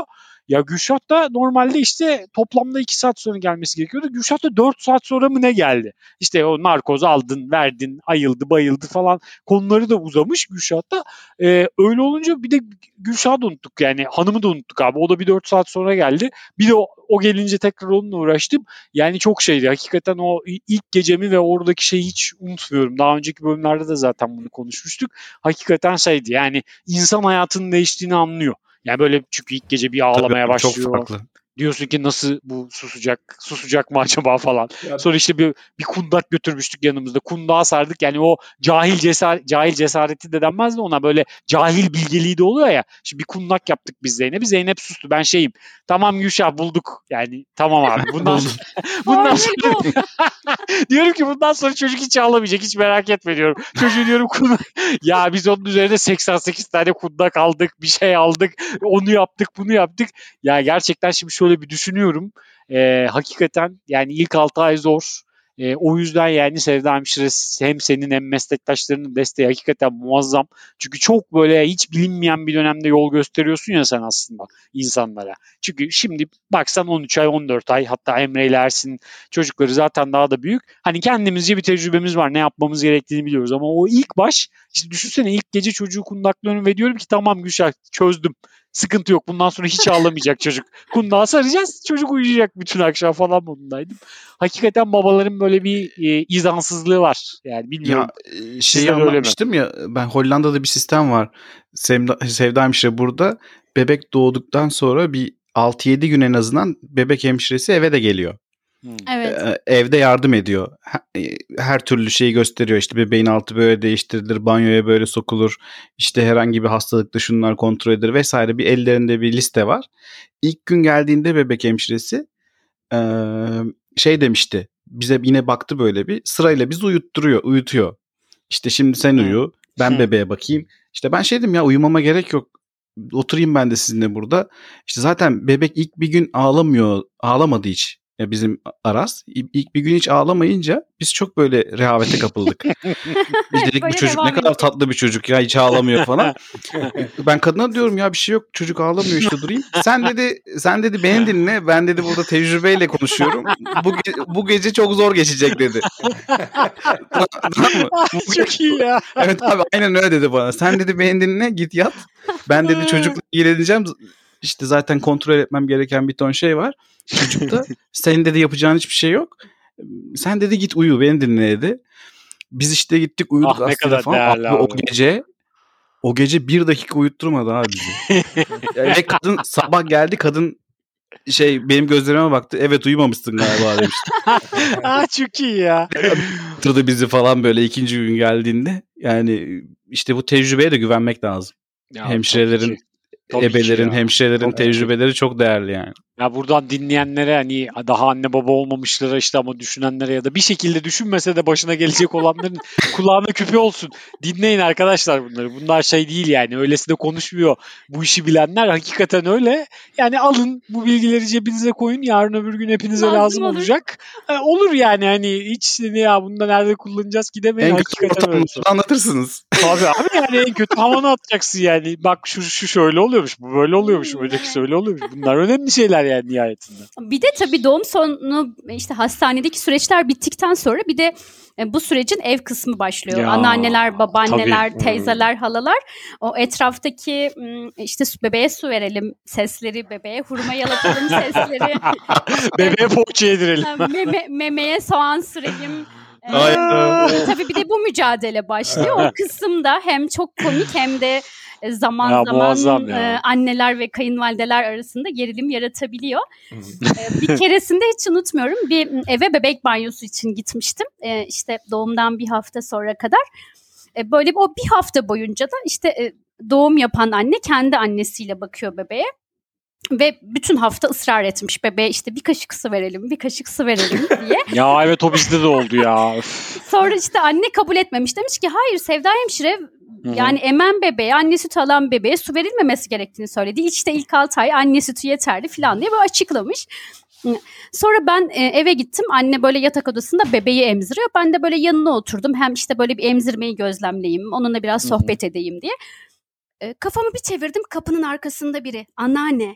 Ya Gülşah da normalde işte toplamda 2 saat sonra gelmesi gerekiyordu. Gülşah da 4 saat sonra mı ne geldi? İşte o narkoz aldın, verdin, ayıldı, bayıldı falan konuları da uzamış Gülşah da. Ee, öyle olunca bir de Gülşah'ı da unuttuk yani hanımı da unuttuk abi. O da bir 4 saat sonra geldi. Bir de o, o gelince tekrar onunla uğraştım. Yani çok şeydi. Hakikaten o ilk gecemi ve oradaki şeyi hiç unutmuyorum. Daha önceki bölümlerde de zaten bunu konuşmuştuk. Hakikaten şeydi yani insan hayatının değiştiğini anlıyor. Yani böyle çünkü ilk gece bir ağlamaya Tabii, başlıyor. Çok farklı. Diyorsun ki nasıl bu susacak, susacak mı acaba falan. Ya- Sonra işte bir, bir kundak götürmüştük yanımızda. Kundağa sardık. Yani o cahil cesaret, cahil cesareti de denmez de ona böyle cahil bilgeliği de oluyor ya. Şimdi bir kundak yaptık biz Zeynep'i. Zeynep sustu. Ben şeyim. Tamam Gülşah bulduk. Yani tamam abi. (laughs) Bundan, (laughs) bundan sonra (laughs) diyorum ki bundan sonra çocuk hiç ağlamayacak. Hiç merak etme diyorum. Çocuğu diyorum kundak. ya biz onun üzerine 88 tane kundak aldık. Bir şey aldık. Onu yaptık bunu yaptık. Ya gerçekten şimdi şöyle bir düşünüyorum. Ee, hakikaten yani ilk 6 ay zor. Ee, o yüzden yani Sevda Hemşire hem senin hem meslektaşlarının desteği hakikaten muazzam. Çünkü çok böyle hiç bilinmeyen bir dönemde yol gösteriyorsun ya sen aslında insanlara. Çünkü şimdi baksan 13 ay 14 ay hatta Emre ile Ersin çocukları zaten daha da büyük. Hani kendimizce bir tecrübemiz var ne yapmamız gerektiğini biliyoruz ama o ilk baş işte düşünsene ilk gece çocuğu kundaklıyorum ve diyorum ki tamam Gülşah çözdüm. Sıkıntı yok. Bundan sonra hiç ağlamayacak (laughs) çocuk. Kundağa saracağız. Çocuk uyuyacak bütün akşam falan modundaydım. Hakikaten babaların böyle bir e, izansızlığı var. Yani bilmiyorum. Ya e, şeyi anlatmıştım ya ben Hollanda'da bir sistem var. Sevda, Sevda hemşire burada bebek doğduktan sonra bir 6-7 gün en azından bebek hemşiresi eve de geliyor. Hmm. Evet. Ee, evde yardım ediyor. Her, e, her türlü şeyi gösteriyor. İşte bebeğin altı böyle değiştirilir, banyoya böyle sokulur. İşte herhangi bir hastalıkta şunlar kontrol edilir vesaire bir ellerinde bir liste var. İlk gün geldiğinde bebek hemşiresi şey demişti. Bize yine baktı böyle bir sırayla bizi uyutturuyor, uyutuyor. İşte şimdi sen uyu, ben bebeğe bakayım. İşte ben şey dedim ya uyumama gerek yok. Oturayım ben de sizinle burada. İşte zaten bebek ilk bir gün ağlamıyor, ağlamadı hiç. Bizim Aras ilk bir gün hiç ağlamayınca biz çok böyle rehavete kapıldık. (laughs) Biz dedik bu çocuk ne kadar tatlı bir çocuk ya hiç ağlamıyor falan. (laughs) ben kadına diyorum ya bir şey yok çocuk ağlamıyor işte durayım. Sen dedi sen dedi beni dinle ben dedi burada tecrübeyle konuşuyorum. Bu, ge- bu gece çok zor geçecek dedi. Tamam mı? Bu (laughs) ge- Çok iyi ya. evet abi aynen öyle dedi bana. Sen dedi beni dinle git yat. Ben dedi çocukla ilgileneceğim. İşte zaten kontrol etmem gereken bir ton şey var. Çocukta (laughs) senin dedi yapacağın hiçbir şey yok. Sen dedi git uyu beni dinle dedi. Biz işte gittik uyuduk Ah, aslında falan. Abi o gece o gece bir dakika uyutturmadı abi bizi. (laughs) Ve kadın sabah geldi kadın şey benim gözlerime baktı. Evet uyumamışsın galiba demişti. (laughs) Aa, çok iyi ya. Yatırdı bizi falan böyle ikinci gün geldiğinde. Yani işte bu tecrübeye de güvenmek lazım. Ya, Hemşirelerin, tabii ebelerin, ya. hemşirelerin ki. tecrübeleri çok değerli yani. Ya buradan dinleyenlere hani daha anne baba olmamışlara işte ama düşünenlere ya da bir şekilde düşünmese de başına gelecek olanların (laughs) kulağına küpe olsun. Dinleyin arkadaşlar bunları. Bunlar şey değil yani. Öylesine konuşmuyor bu işi bilenler. Hakikaten öyle. Yani alın bu bilgileri cebinize koyun. Yarın öbür gün hepinize Lazım lazım, olur. olacak. E, olur yani hani hiç ne ya bunda nerede kullanacağız ki demeyin. En kötü Hakikaten öyle. anlatırsınız. Tabii abi (laughs) yani en kötü havanı atacaksın yani. Bak şu, şu şöyle oluyormuş, bu böyle oluyormuş, öteki şöyle oluyormuş. Bunlar önemli şeyler yani nihayetinde. Bir de tabii doğum sonu işte hastanedeki süreçler bittikten sonra bir de e, bu sürecin ev kısmı başlıyor. Ya, Anneanneler, babaanneler, tabii. teyzeler, halalar o etraftaki m, işte bebeğe su verelim sesleri, bebeğe hurma yalatalım (laughs) sesleri, (laughs) Bebeğe poğaça yedirelim. meme, memeye soğan sürelim. (laughs) Ee, tabii bir de bu mücadele başlıyor. O kısımda hem çok komik hem de zaman Ya, zaman muazzam ya. e, anneler ve kayınvalideler arasında gerilim yaratabiliyor. E, bir keresinde hiç unutmuyorum bir eve bebek banyosu için gitmiştim. E, işte doğumdan bir hafta sonra kadar. E, böyle o bir hafta boyunca da işte e, doğum yapan anne kendi annesiyle bakıyor bebeğe. Ve bütün hafta ısrar etmiş bebeğe işte bir kaşık su verelim, bir kaşık su verelim (laughs) diye. Ya evet o bizde de oldu ya. Sonra işte anne kabul etmemiş. Demiş ki hayır Sevda hemşire hı. yani emen bebeğe, anne sütü alan bebeğe su verilmemesi gerektiğini söyledi. İşte ilk 6 ay anne sütü yeterli falan diye böyle açıklamış. Sonra ben e, eve gittim. Anne böyle yatak odasında bebeği emziriyor. Ben de böyle yanına oturdum. Hem işte böyle bir emzirmeyi gözlemleyeyim. Onunla biraz sohbet edeyim diye. E, kafamı bir çevirdim. Kapının arkasında biri. Anneanne.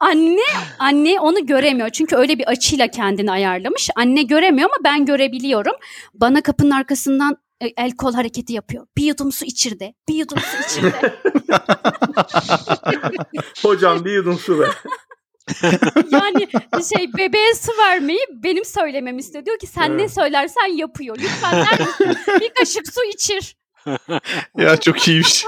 Anne anne onu göremiyor. Çünkü öyle bir açıyla kendini ayarlamış. Anne göremiyor ama ben görebiliyorum. Bana kapının arkasından e, el kol hareketi yapıyor. Bir yudum su içirdi. Bir yudum su içirdi. (laughs) Hocam bir yudum su ver. (laughs) yani şey bebeğe su vermeyi benim söylememi istiyor. Diyor ki sen ne Evet. söylersen yapıyor. Lütfen der misin? bir kaşık su içir. (laughs) ya çok iyiymiş.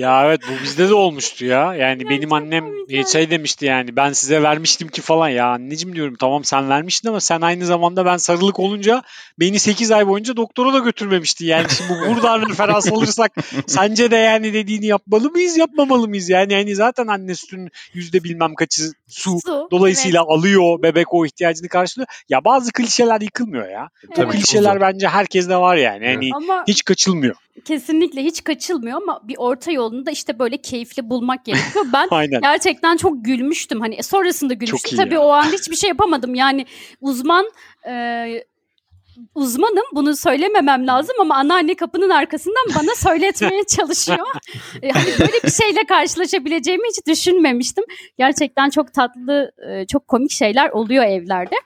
Ya evet bu bizde de olmuştu ya. Yani Ya benim annem komik şey demişti yani ben size vermiştim ki falan ya anneciğim diyorum tamam sen vermiştin ama sen aynı zamanda ben sarılık olunca beni 8 ay boyunca doktora da götürmemişti. Yani şimdi bu buradan (laughs) referans alırsak sence de yani dediğini yapmalı mıyız yapmamalı mıyız? Yani yani zaten anne sütünün yüzde bilmem kaçı su. Su. Dolayısıyla alıyor bebek o ihtiyacını karşılıyor. Ya bazı klişeler yıkılmıyor ya. Evet. O klişeler bence herkeste var yani. Yani Ama hiç kaçılmıyor. Kesinlikle hiç kaçılmıyor ama bir orta yolunu da işte böyle keyifli bulmak gerekiyor. Ben (laughs) gerçekten çok gülmüştüm. Hani sonrasında gülmüştüm. Tabii ya. o an hiçbir şey yapamadım. Yani uzman e, uzmanım bunu söylememem lazım ama anneanne kapının arkasından bana söyletmeye (laughs) çalışıyor. E, hani böyle bir şeyle karşılaşabileceğimi hiç düşünmemiştim. Gerçekten çok tatlı, e, çok komik şeyler oluyor evlerde.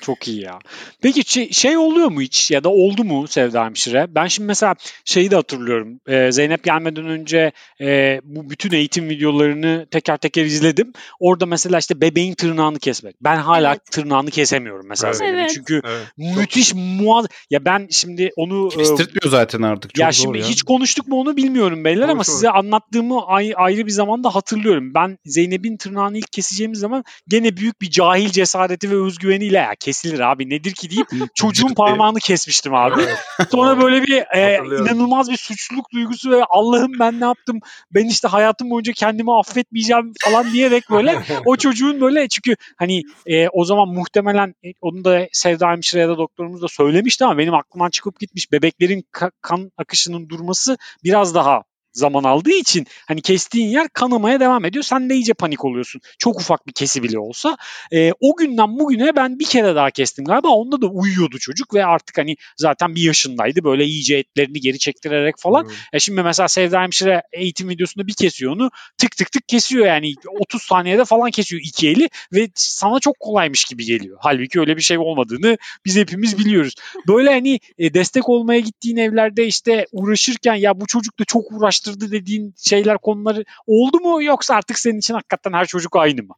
Çok iyi ya. Peki şey, şey oluyor mu hiç ya da oldu mu Sevda Hemşire? Ben şimdi mesela şeyi de hatırlıyorum. Ee, Zeynep gelmeden önce e, bu bütün eğitim videolarını teker teker izledim. Orada mesela işte bebeğin tırnağını kesmek. Ben hala Evet. tırnağını kesemiyorum mesela Evet. Zeynep'in. Evet. Çünkü Evet. müthiş muaz... Ya ben şimdi onu... e, Kestirtmiyor zaten artık. Çok ya şimdi ya. hiç konuştuk mu onu bilmiyorum beyler ama size anlattığımı ay- ayrı bir zamanda hatırlıyorum. Ben Zeynep'in tırnağını ilk keseceğimiz zaman gene büyük bir cahil cesareti ve özgüveniyle ya kesilir abi. Nedir ki deyip (laughs) çocuğun parmağını kesmiştim abi. (laughs) Sonra böyle bir e, inanılmaz bir suçluluk duygusu ve Allah'ım ben ne yaptım? Ben işte hayatım boyunca kendimi affetmeyeceğim falan diyerek böyle o (laughs) çocuğun böyle çünkü hani e, o zaman muhtemelen e, onu da Sevda hemşire ya da doktorumuz da söylemişti ama benim aklımdan çıkıp gitmiş. Bebeklerin ka- kan akışının durması biraz daha zaman aldığı için hani kestiğin yer kanamaya devam ediyor. Sen de iyice panik oluyorsun. Çok ufak bir kesi bile olsa. E, o günden bugüne ben bir kere daha kestim galiba. Onda da uyuyordu çocuk ve artık hani zaten bir yaşındaydı. Böyle iyice etlerini geri çektirerek falan. Hmm. E şimdi mesela Sevda Hemşire eğitim videosunda bir kesiyor onu. Tık tık tık kesiyor yani 30 saniyede falan kesiyor iki eli ve sana çok kolaymış gibi geliyor. Halbuki öyle bir şey olmadığını biz hepimiz biliyoruz. Böyle hani e, destek olmaya gittiğin evlerde işte uğraşırken ya bu çocuk da çok uğraştırdı dediğin şeyler konuları oldu mu yoksa artık senin için hakikaten her çocuk aynı mı?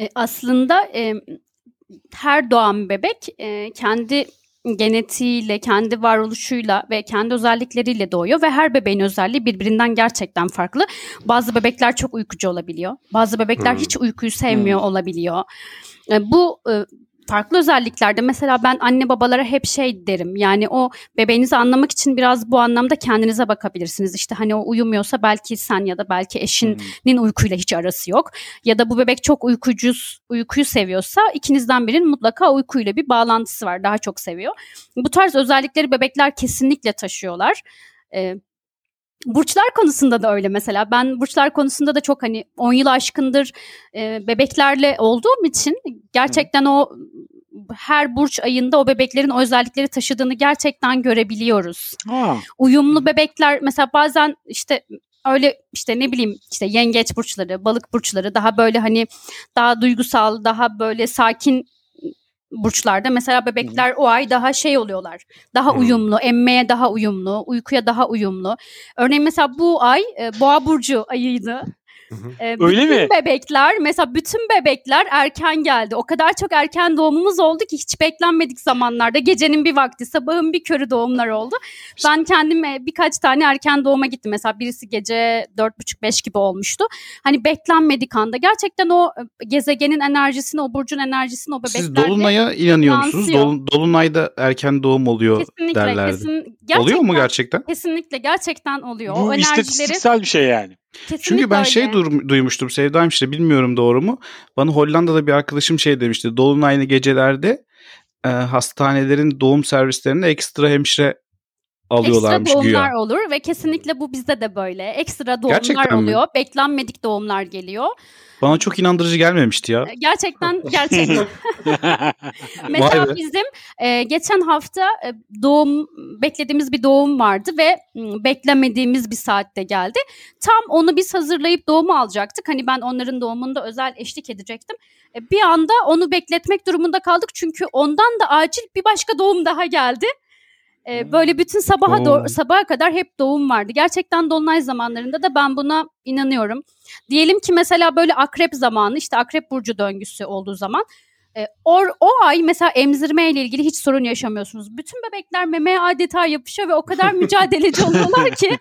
E, aslında e, her doğan bebek e, kendi genetiğiyle, kendi varoluşuyla ve kendi özellikleriyle doğuyor ve her bebeğin özelliği birbirinden gerçekten farklı. Bazı bebekler çok uykucu olabiliyor. Bazı bebekler Hmm. hiç uykuyu sevmiyor olabiliyor. E, bu e, farklı özelliklerde mesela ben anne babalara hep şey derim. Yani o bebeğinizi anlamak için biraz bu anlamda kendinize bakabilirsiniz. İşte hani o uyumuyorsa belki sen ya da belki eşin nin uykuyla hiç arası yok. Ya da bu bebek çok uykucu, uykuyu seviyorsa ikinizden birinin mutlaka uykuyla bir bağlantısı var. Daha çok seviyor. Bu tarz özellikleri bebekler kesinlikle taşıyorlar. Ee, burçlar konusunda da öyle mesela. Ben burçlar konusunda da çok hani 10 yıl aşkındır e, bebeklerle olduğum için gerçekten o her burç ayında o bebeklerin o özellikleri taşıdığını gerçekten görebiliyoruz Ha. uyumlu bebekler mesela bazen işte öyle işte ne bileyim işte yengeç burçları, balık burçları daha böyle hani daha duygusal, daha böyle sakin burçlarda mesela bebekler o ay daha şey oluyorlar. Daha uyumlu, emmeye daha uyumlu, uykuya daha uyumlu. Örneğin mesela bu ay e, Boğa burcu ayıydı. Öyle bütün mi? bebekler mesela bütün bebekler erken geldi. O kadar çok erken doğumumuz oldu ki hiç beklenmedik zamanlarda. Gecenin bir vakti, sabahın bir körü doğumlar oldu. Ben kendim e, birkaç tane erken doğuma gittim. Mesela birisi gece dört buçuk beş gibi olmuştu. Hani beklenmedik anda. Gerçekten o gezegenin enerjisini, o burcun enerjisini o Siz bebeklerle Dolunay'a inanıyor musunuz? Dolun- Dolunay'da erken doğum oluyor kesinlikle, derlerdi. kesin, Oluyor mu gerçekten- gerçekten? Kesinlikle gerçekten oluyor. Bu o enerjileri istatistiksel bir şey yani. Kesinlikle Çünkü ben şey öyle. dur- duymuştum Sevda işte bilmiyorum doğru mu? Bana Hollanda'da bir arkadaşım şey demişti. Dolunaylı gecelerde e, hastanelerin doğum servislerinde ekstra hemşire alıyorlarmış Ekstra doğumlar güya. olur ve kesinlikle bu bizde de böyle. Ekstra doğumlar Gerçekten mi? oluyor. Beklenmedik doğumlar geliyor. Bana çok inandırıcı gelmemişti ya. Gerçekten (laughs) gerçekten. (laughs) Mesela bizim e, geçen hafta e, doğum beklediğimiz bir doğum vardı ve m, beklemediğimiz bir saatte geldi. Tam onu biz hazırlayıp doğumu alacaktık. Hani ben onların doğumunda özel eşlik edecektim. E, bir anda onu bekletmek durumunda kaldık çünkü ondan da acil bir başka doğum daha geldi. E, böyle bütün sabaha do- sabaha kadar hep doğum vardı. Gerçekten dolunay zamanlarında da ben buna inanıyorum. Diyelim ki mesela böyle akrep zamanı işte akrep burcu döngüsü olduğu zaman e, o, o ay mesela emzirme ile ilgili hiç sorun yaşamıyorsunuz. Bütün bebekler memeye adeta yapışıyor ve o kadar (laughs) mücadeleci oluyorlar ki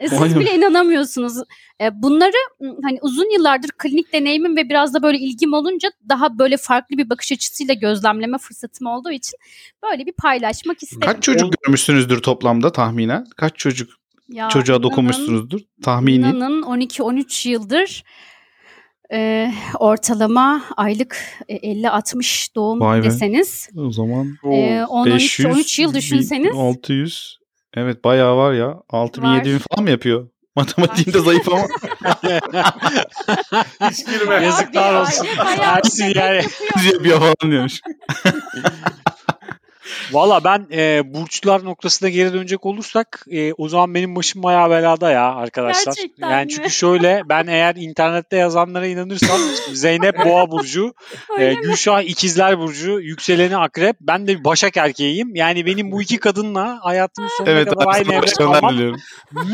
e, siz bile inanamıyorsunuz. E, bunları hani uzun yıllardır klinik deneyimim ve biraz da böyle ilgim olunca daha böyle farklı bir bakış açısıyla gözlemleme fırsatım olduğu için böyle bir paylaşmak istedim. Kaç çocuk görmüşsünüzdür toplamda tahminen? Kaç çocuk Ya, çocuğa inanın- dokunmuşsunuzdur? Tahmini. İnanın 12-13 yıldır e, ortalama aylık e, 50-60 doğum Vay be. deseniz O zaman Oo. e, 10-13 yıl düşünseniz 600. Evet bayağı var ya. 6000 Var. 7000 falan mı yapıyor? (laughs) Matematiğimde zayıf ama. (laughs) Hiç girme. Yazıklar olsun. Ersin bebek yani. yapıyor. yapıyor falan diyormuş. (laughs) Valla ben e, burçlar noktasına geri dönecek olursak e, o zaman benim başım bayağı belada ya arkadaşlar. Gerçekten yani mi? çünkü şöyle ben eğer internette yazanlara inanırsam (laughs) Zeynep Boğa burcu, e? Gülşah İkizler burcu, yükseleni Akrep. Ben de bir Başak erkeğiyim. Yani benim bu iki kadınla hayatımın sonuna Evet kadar aynı evde kalmam diliyorum.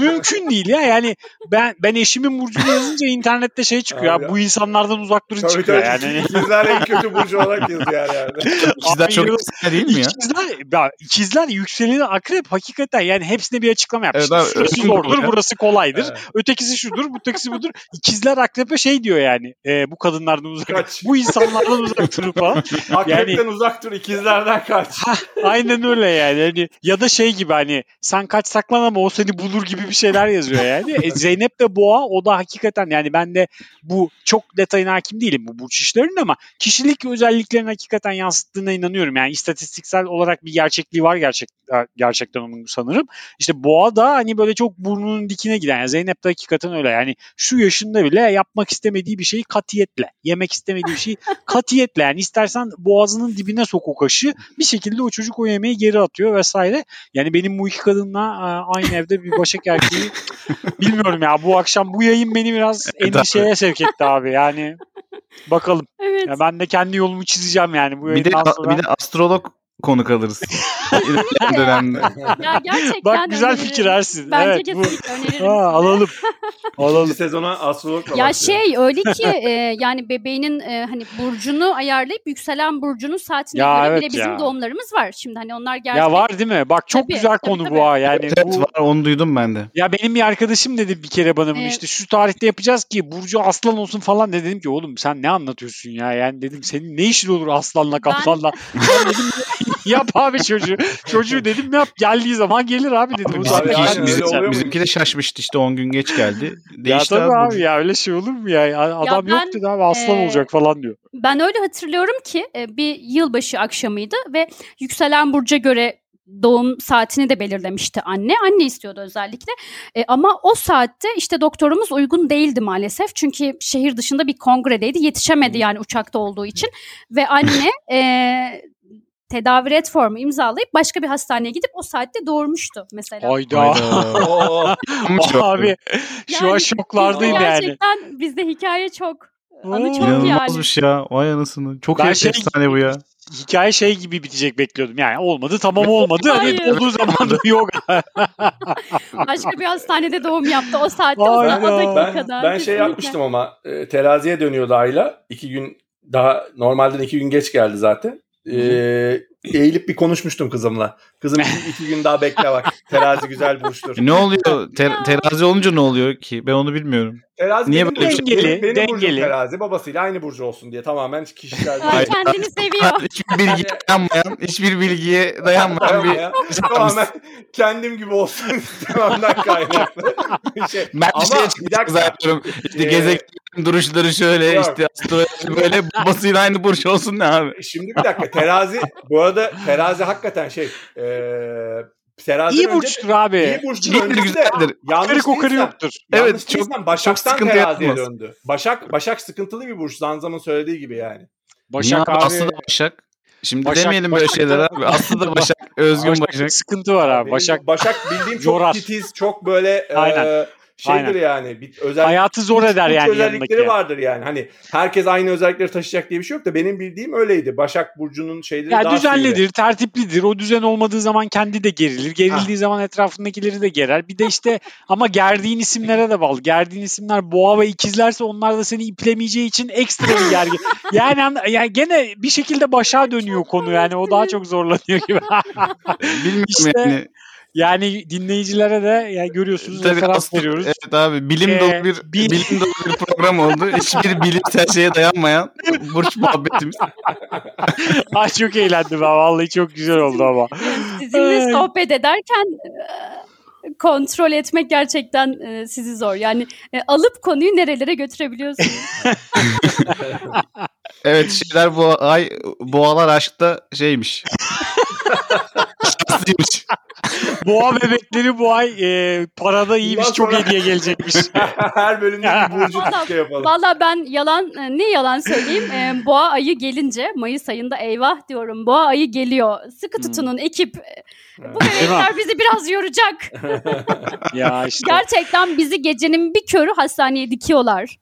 mümkün değil ya. Yani ben ben eşimin burcunu yazınca internette şey çıkıyor. Abi ya, bu insanlardan uzak durun Tabii çıkıyor tabii. yani. İkizler en kötü burcu olarak yazıyor yani. İkizler çok eski değil mi ya? İkizler, ya, ikizler yükseleni akrep hakikaten yani hepsine bir açıklama yapmış. Evet abi, Şurası zordur, burası kolaydır. Evet. Ötekisi şudur, ötekisi budur. İkizler akrepe şey diyor yani. e, bu kadınlardan uzak, Kaç. bu insanlardan uzak durun (laughs) falan. Akrepten uzak dur, ikizlerden kaç. Aynen öyle yani. Hani, ya da şey gibi hani sen kaç saklan ama o seni bulur gibi bir şeyler yazıyor yani. E, Zeynep de boğa o da hakikaten yani ben de bu çok detayına hakim değilim bu burç işlerinin ama kişilik özelliklerini hakikaten yansıttığına inanıyorum. Yani istatistiksel olarak bir gerçekliği var gerçek gerçekten onun sanırım. İşte boğa da hani böyle çok burnunun dikine giden. Yani Zeynep de hakikaten öyle. Yani şu yaşında bile yapmak istemediği bir şeyi katiyetle, yemek istemediği bir şeyi (laughs) katiyetle. Yani istersen boğazının dibine sok o kaşı. Bir şekilde o çocuk o yemeği geri atıyor vesaire. Yani benim bu iki kadınla aynı evde bir başak erkeği (laughs) bilmiyorum ya bu akşam bu yayın beni biraz endişeye sevk etti abi. Yani (laughs) bakalım. Evet. Ya ben de kendi yolumu çizeceğim yani bu Bir de, sonra. bir de astrolog konuk alırız. (laughs) dönemde. Ya gerçekten Bak güzel öneririm. fikir Ersin. Bence evet, bu. öneririm. Ha, alalım. (laughs) alalım. İkinci sezona astrologla Ya şey öyle ki e, yani bebeğinin e, hani burcunu ayarlayıp yükselen burcunun saatine Ya göre evet bile bizim ya. doğumlarımız var. Şimdi hani onlar gerçek. Ya var değil mi? Bak çok Tabii, güzel tabii, konu tabii. bu ha. Yani Evet bu var onu duydum ben de. Ya benim bir arkadaşım dedi bir kere bana bunu Evet. işte şu tarihte yapacağız ki Burcu aslan olsun falan dedi. dedim ki oğlum sen ne anlatıyorsun ya yani dedim senin ne işin olur aslanla kaplanla. Ben (laughs) dedim yap abi çocuğu. Çocuğu dedim yap geldiği zaman gelir abi dedim. Abi bizimki, yani bizim- bizimki de şaşmıştı işte 10 gün geç geldi. ya Değişti tabii abi. abi ya öyle şey olur mu ya? Adam ben, yok dedi abi aslan e, olacak falan diyor. Ben öyle hatırlıyorum ki e, bir yılbaşı akşamıydı ve yükselen burca göre doğum saatini de belirlemişti anne. Anne istiyordu özellikle. E, ama o saatte işte doktorumuz uygun değildi maalesef. Çünkü şehir dışında bir kongredeydi. Yetişemedi yani uçakta olduğu için. Ve anne (laughs) e, tedavi red formu imzalayıp başka bir hastaneye gidip o saatte doğurmuştu mesela. Hayda. Hayda. (laughs) Abi şu an Yani şoklardayım bizde yani. Gerçekten bizde hikaye çok. Anı çok yani. İnanılmazmış ya. Vay anasını. Çok Ben şey- efsane bu ya. Hikaye şey gibi bitecek bekliyordum. Yani olmadı tamam (laughs) olmadı. Hani olduğu zaman da yok. (laughs) Başka bir hastanede doğum yaptı o saatte o, Hayda. o ben, dakikada. ben şey yapmıştım ama e, teraziye dönüyordu Ayla. İki gün daha normalden iki gün geç geldi zaten. E, eğilip bir konuşmuştum kızımla. Kızım (laughs) iki, gün daha bekle bak. Terazi güzel burçtur. Ne oluyor? Ter- terazi olunca ne oluyor ki? Ben onu bilmiyorum. Terazi Niye benim böyle burcum, dengeli, benim, benim burcum dengeli. terazi. Babasıyla aynı burcu olsun diye tamamen kişisel. Hayır. kendini seviyor. hiçbir bilgiye dayanmayan, hiçbir bilgiye dayanmayan bir tamamen kendim gibi olsun istememden kaynaklı. bir şey. Ben Ama şeye bir çıkmak dakika. zannediyorum. İşte Ee, gezegenin duruşları şöyle Yok. işte astroloji böyle (laughs) babasıyla aynı burç olsun ne abi? Şimdi bir dakika terazi bu arada terazi hakikaten şey e, teraziden İyi önce- burçtur abi. İyi burçtur İyidir, güzeldir. yanlış Karı kokarı yoktur. Evet, çok- Başak'tan çok sıkıntı teraziye yapmaz. döndü. Başak Başak sıkıntılı bir burç. Zanzam'ın söylediği gibi yani. Başak abi. Aslı da Başak. Şimdi Başak- demeyelim böyle Başak şeyler da- abi. Aslı da Başak, Özgün Başak, Başak. sıkıntı var abi. Başak Başak bildiğim çok titiz, çok böyle e, Aynen. Şeydir Aynen. yani. Bir özel hayatı zor eder yani özellikleri yanındaki. vardır yani. Hani herkes aynı özellikleri taşıyacak diye bir şey yok da benim bildiğim öyleydi. Başak burcunun şeyleri Ya daha düzenlidir, sivri. tertiplidir. O düzen olmadığı zaman kendi de gerilir. Gerildiği zaman etrafındakileri de gerer. Bir de işte (laughs) ama gerdiğin isimlere de bağlı. Gerdiğin isimler boğa ve ikizlerse onlar da seni iplemeyeceği için ekstra bir gergin. (laughs) Yani, an- yani gene bir şekilde başa dönüyor konu yani. O daha çok zorlanıyor gibi. (laughs) Bilmiyorum İşte yani. Yani dinleyicilere de yani görüyorsunuz Tabii referans aslında- veriyoruz. Evet abi bilim Ee, dolu bir bil- bilim dolu bir program oldu. (laughs) Hiçbir bilimsel şeye dayanmayan burç muhabbetimiz. (laughs) Ay çok eğlendim ben. Vallahi çok güzel oldu ama. Sizinle sohbet ederken e, kontrol etmek gerçekten e, sizi zor. Yani e, alıp konuyu nerelere götürebiliyorsunuz. (laughs) Evet şeyler bu ay boğalar aşkta şeymiş. Şanslıymış. (laughs) Boğa bebekleri bu ay e, parada iyiymiş. Bundan Çok sonra- hediye gelecekmiş. (laughs) Her bölümde bir burcu Vallahi- şey yapalım. Valla ben yalan e, ne yalan söyleyeyim. E, boğa ayı gelince Mayıs ayında eyvah diyorum. Boğa ayı geliyor. Sıkı Hmm. tutunun ekip. Bu Evet. bebekler bizi biraz yoracak. (laughs) ya işte. Gerçekten bizi gecenin bir körü hastaneye dikiyorlar.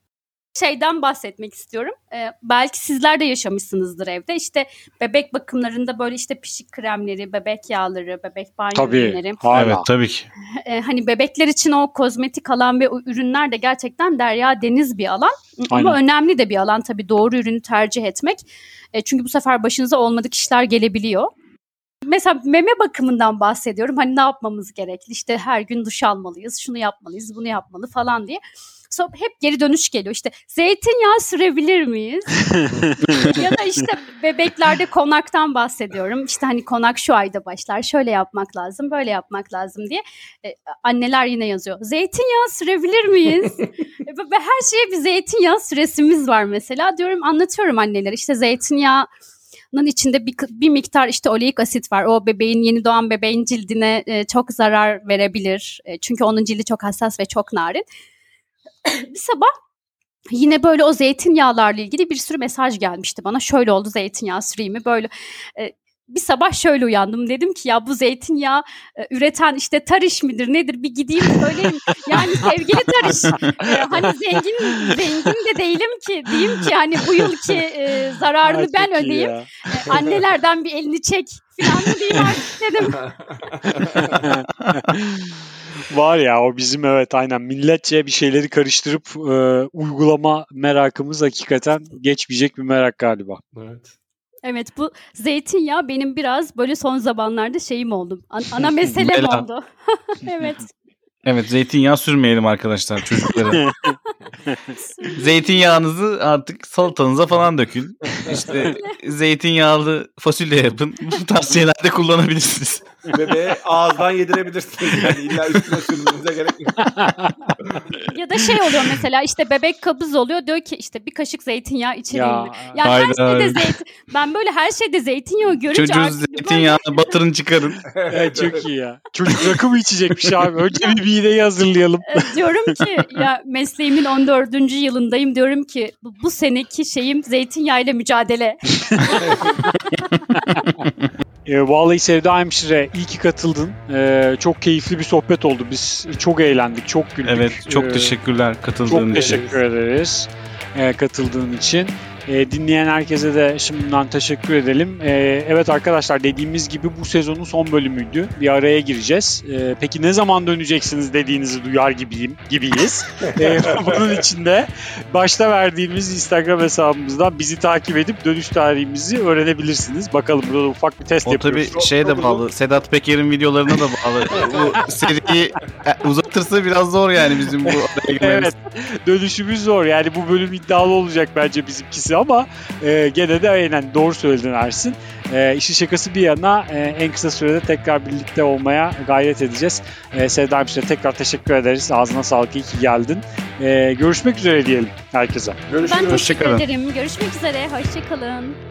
Şeyden bahsetmek istiyorum. Ee, belki sizler de yaşamışsınızdır evde. İşte bebek bakımlarında böyle işte pişik kremleri, bebek yağları, bebek banyo Tabii. ürünleri. Hala. Evet tabii ki. (laughs) Ee, hani bebekler için o kozmetik alan ve o ürünler de gerçekten derya deniz bir alan. Ama Aynen. önemli de bir alan tabii doğru ürünü tercih etmek. E, çünkü bu sefer başınıza olmadık işler gelebiliyor. Mesela meme bakımından bahsediyorum. Hani ne yapmamız gerekli? İşte her gün duş almalıyız, şunu yapmalıyız, bunu yapmalı falan diye. Sonra hep geri dönüş geliyor. İşte zeytinyağı sürebilir miyiz? (laughs) ya da işte bebeklerde konaktan bahsediyorum. İşte hani konak şu ayda başlar. Şöyle yapmak lazım, böyle yapmak lazım diye. E, anneler yine yazıyor. Zeytinyağı sürebilir miyiz? E, ve her şeye bir zeytinyağı süresimiz var mesela. Diyorum anlatıyorum annelere. İşte zeytinyağı Bunun içinde bir, bir miktar işte oleik asit var. O bebeğin yeni doğan bebeğin cildine e, çok zarar verebilir. E, çünkü onun cildi çok hassas ve çok narin. (coughs) bir sabah yine böyle o zeytinyağlarla ilgili bir sürü mesaj gelmişti bana. Şöyle oldu zeytinyağı süreyim mi? Böyle e, bir sabah şöyle uyandım. Dedim ki ya bu zeytinyağı e, üreten işte Tarış midir nedir bir gideyim söyleyeyim. Yani sevgili Tarış e, hani zengin zengin de değilim ki diyeyim ki hani bu yılki e, zararını Ay, ben ödeyeyim. E, annelerden bir elini çek falan mı diyeyim artık dedim. (laughs) Var ya o bizim evet aynen milletçe bir şeyleri karıştırıp e, uygulama merakımız hakikaten geçmeyecek bir merak galiba. Evet. Evet bu zeytinyağı benim biraz böyle son zamanlarda şeyim oldu. An- ana (laughs) meselem oldu. (laughs) evet. Evet zeytinyağı sürmeyelim arkadaşlar çocuklara. (laughs) Zeytinyağınızı artık salatanıza falan dökün. İşte (laughs) zeytinyağlı fasulye yapın. Bu tarz şeylerde kullanabilirsiniz. Bebeğe ağızdan yedirebilirsiniz. Yani illa üstüne sürmenize gerek yok. (laughs) Ya da şey oluyor mesela işte bebek kabız oluyor diyor ki işte bir kaşık zeytinyağı içireyim Ya, mi? Yani her şeyde zeytin. Ben böyle her şeyde zeytinyağı görünce Çocuğun artık böyle- zeytinyağını batırın çıkarın. Evet, çok iyi ya. Çocuk rakı mı içecekmiş abi? Önce bir mideyi hazırlayalım. E, diyorum ki ya mesleğimin 14. yılındayım diyorum ki bu, bu seneki şeyim zeytinyağıyla mücadele. (laughs) E, vallahi Sevda Hemşire iyi ki katıldın. E, çok keyifli bir sohbet oldu. Biz çok eğlendik, çok güldük. Evet çok E, teşekkürler katıldığın Çok için. teşekkür ederiz e, katıldığın için. E, dinleyen herkese de şimdiden teşekkür edelim. E, evet arkadaşlar dediğimiz gibi bu sezonun son bölümüydü. Bir araya gireceğiz. E, peki ne zaman döneceksiniz dediğinizi duyar gibiyim, gibiyiz. e, (laughs) bunun için de başta verdiğimiz Instagram hesabımızdan bizi takip edip dönüş tarihimizi öğrenebilirsiniz. Bakalım burada da ufak bir test O yapıyoruz. tabii şeye de bağlı. Sedat Peker'in videolarına da bağlı. (laughs) bu seriyi e, uzatırsa biraz zor yani bizim bu araya girmemiz. Evet. Dönüşümüz zor. Yani bu bölüm iddialı olacak bence bizimkisi ama e, gene de aynen doğru söyledin Ersin. E, işin şakası bir yana e, en kısa sürede tekrar birlikte olmaya gayret edeceğiz. E, Sevda Hemşire tekrar teşekkür ederiz. Ağzına sağlık. iyi ki geldin. E, görüşmek üzere diyelim herkese. Görüşürüz. Ben teşekkür ederim. Görüşmek üzere. Hoşçakalın.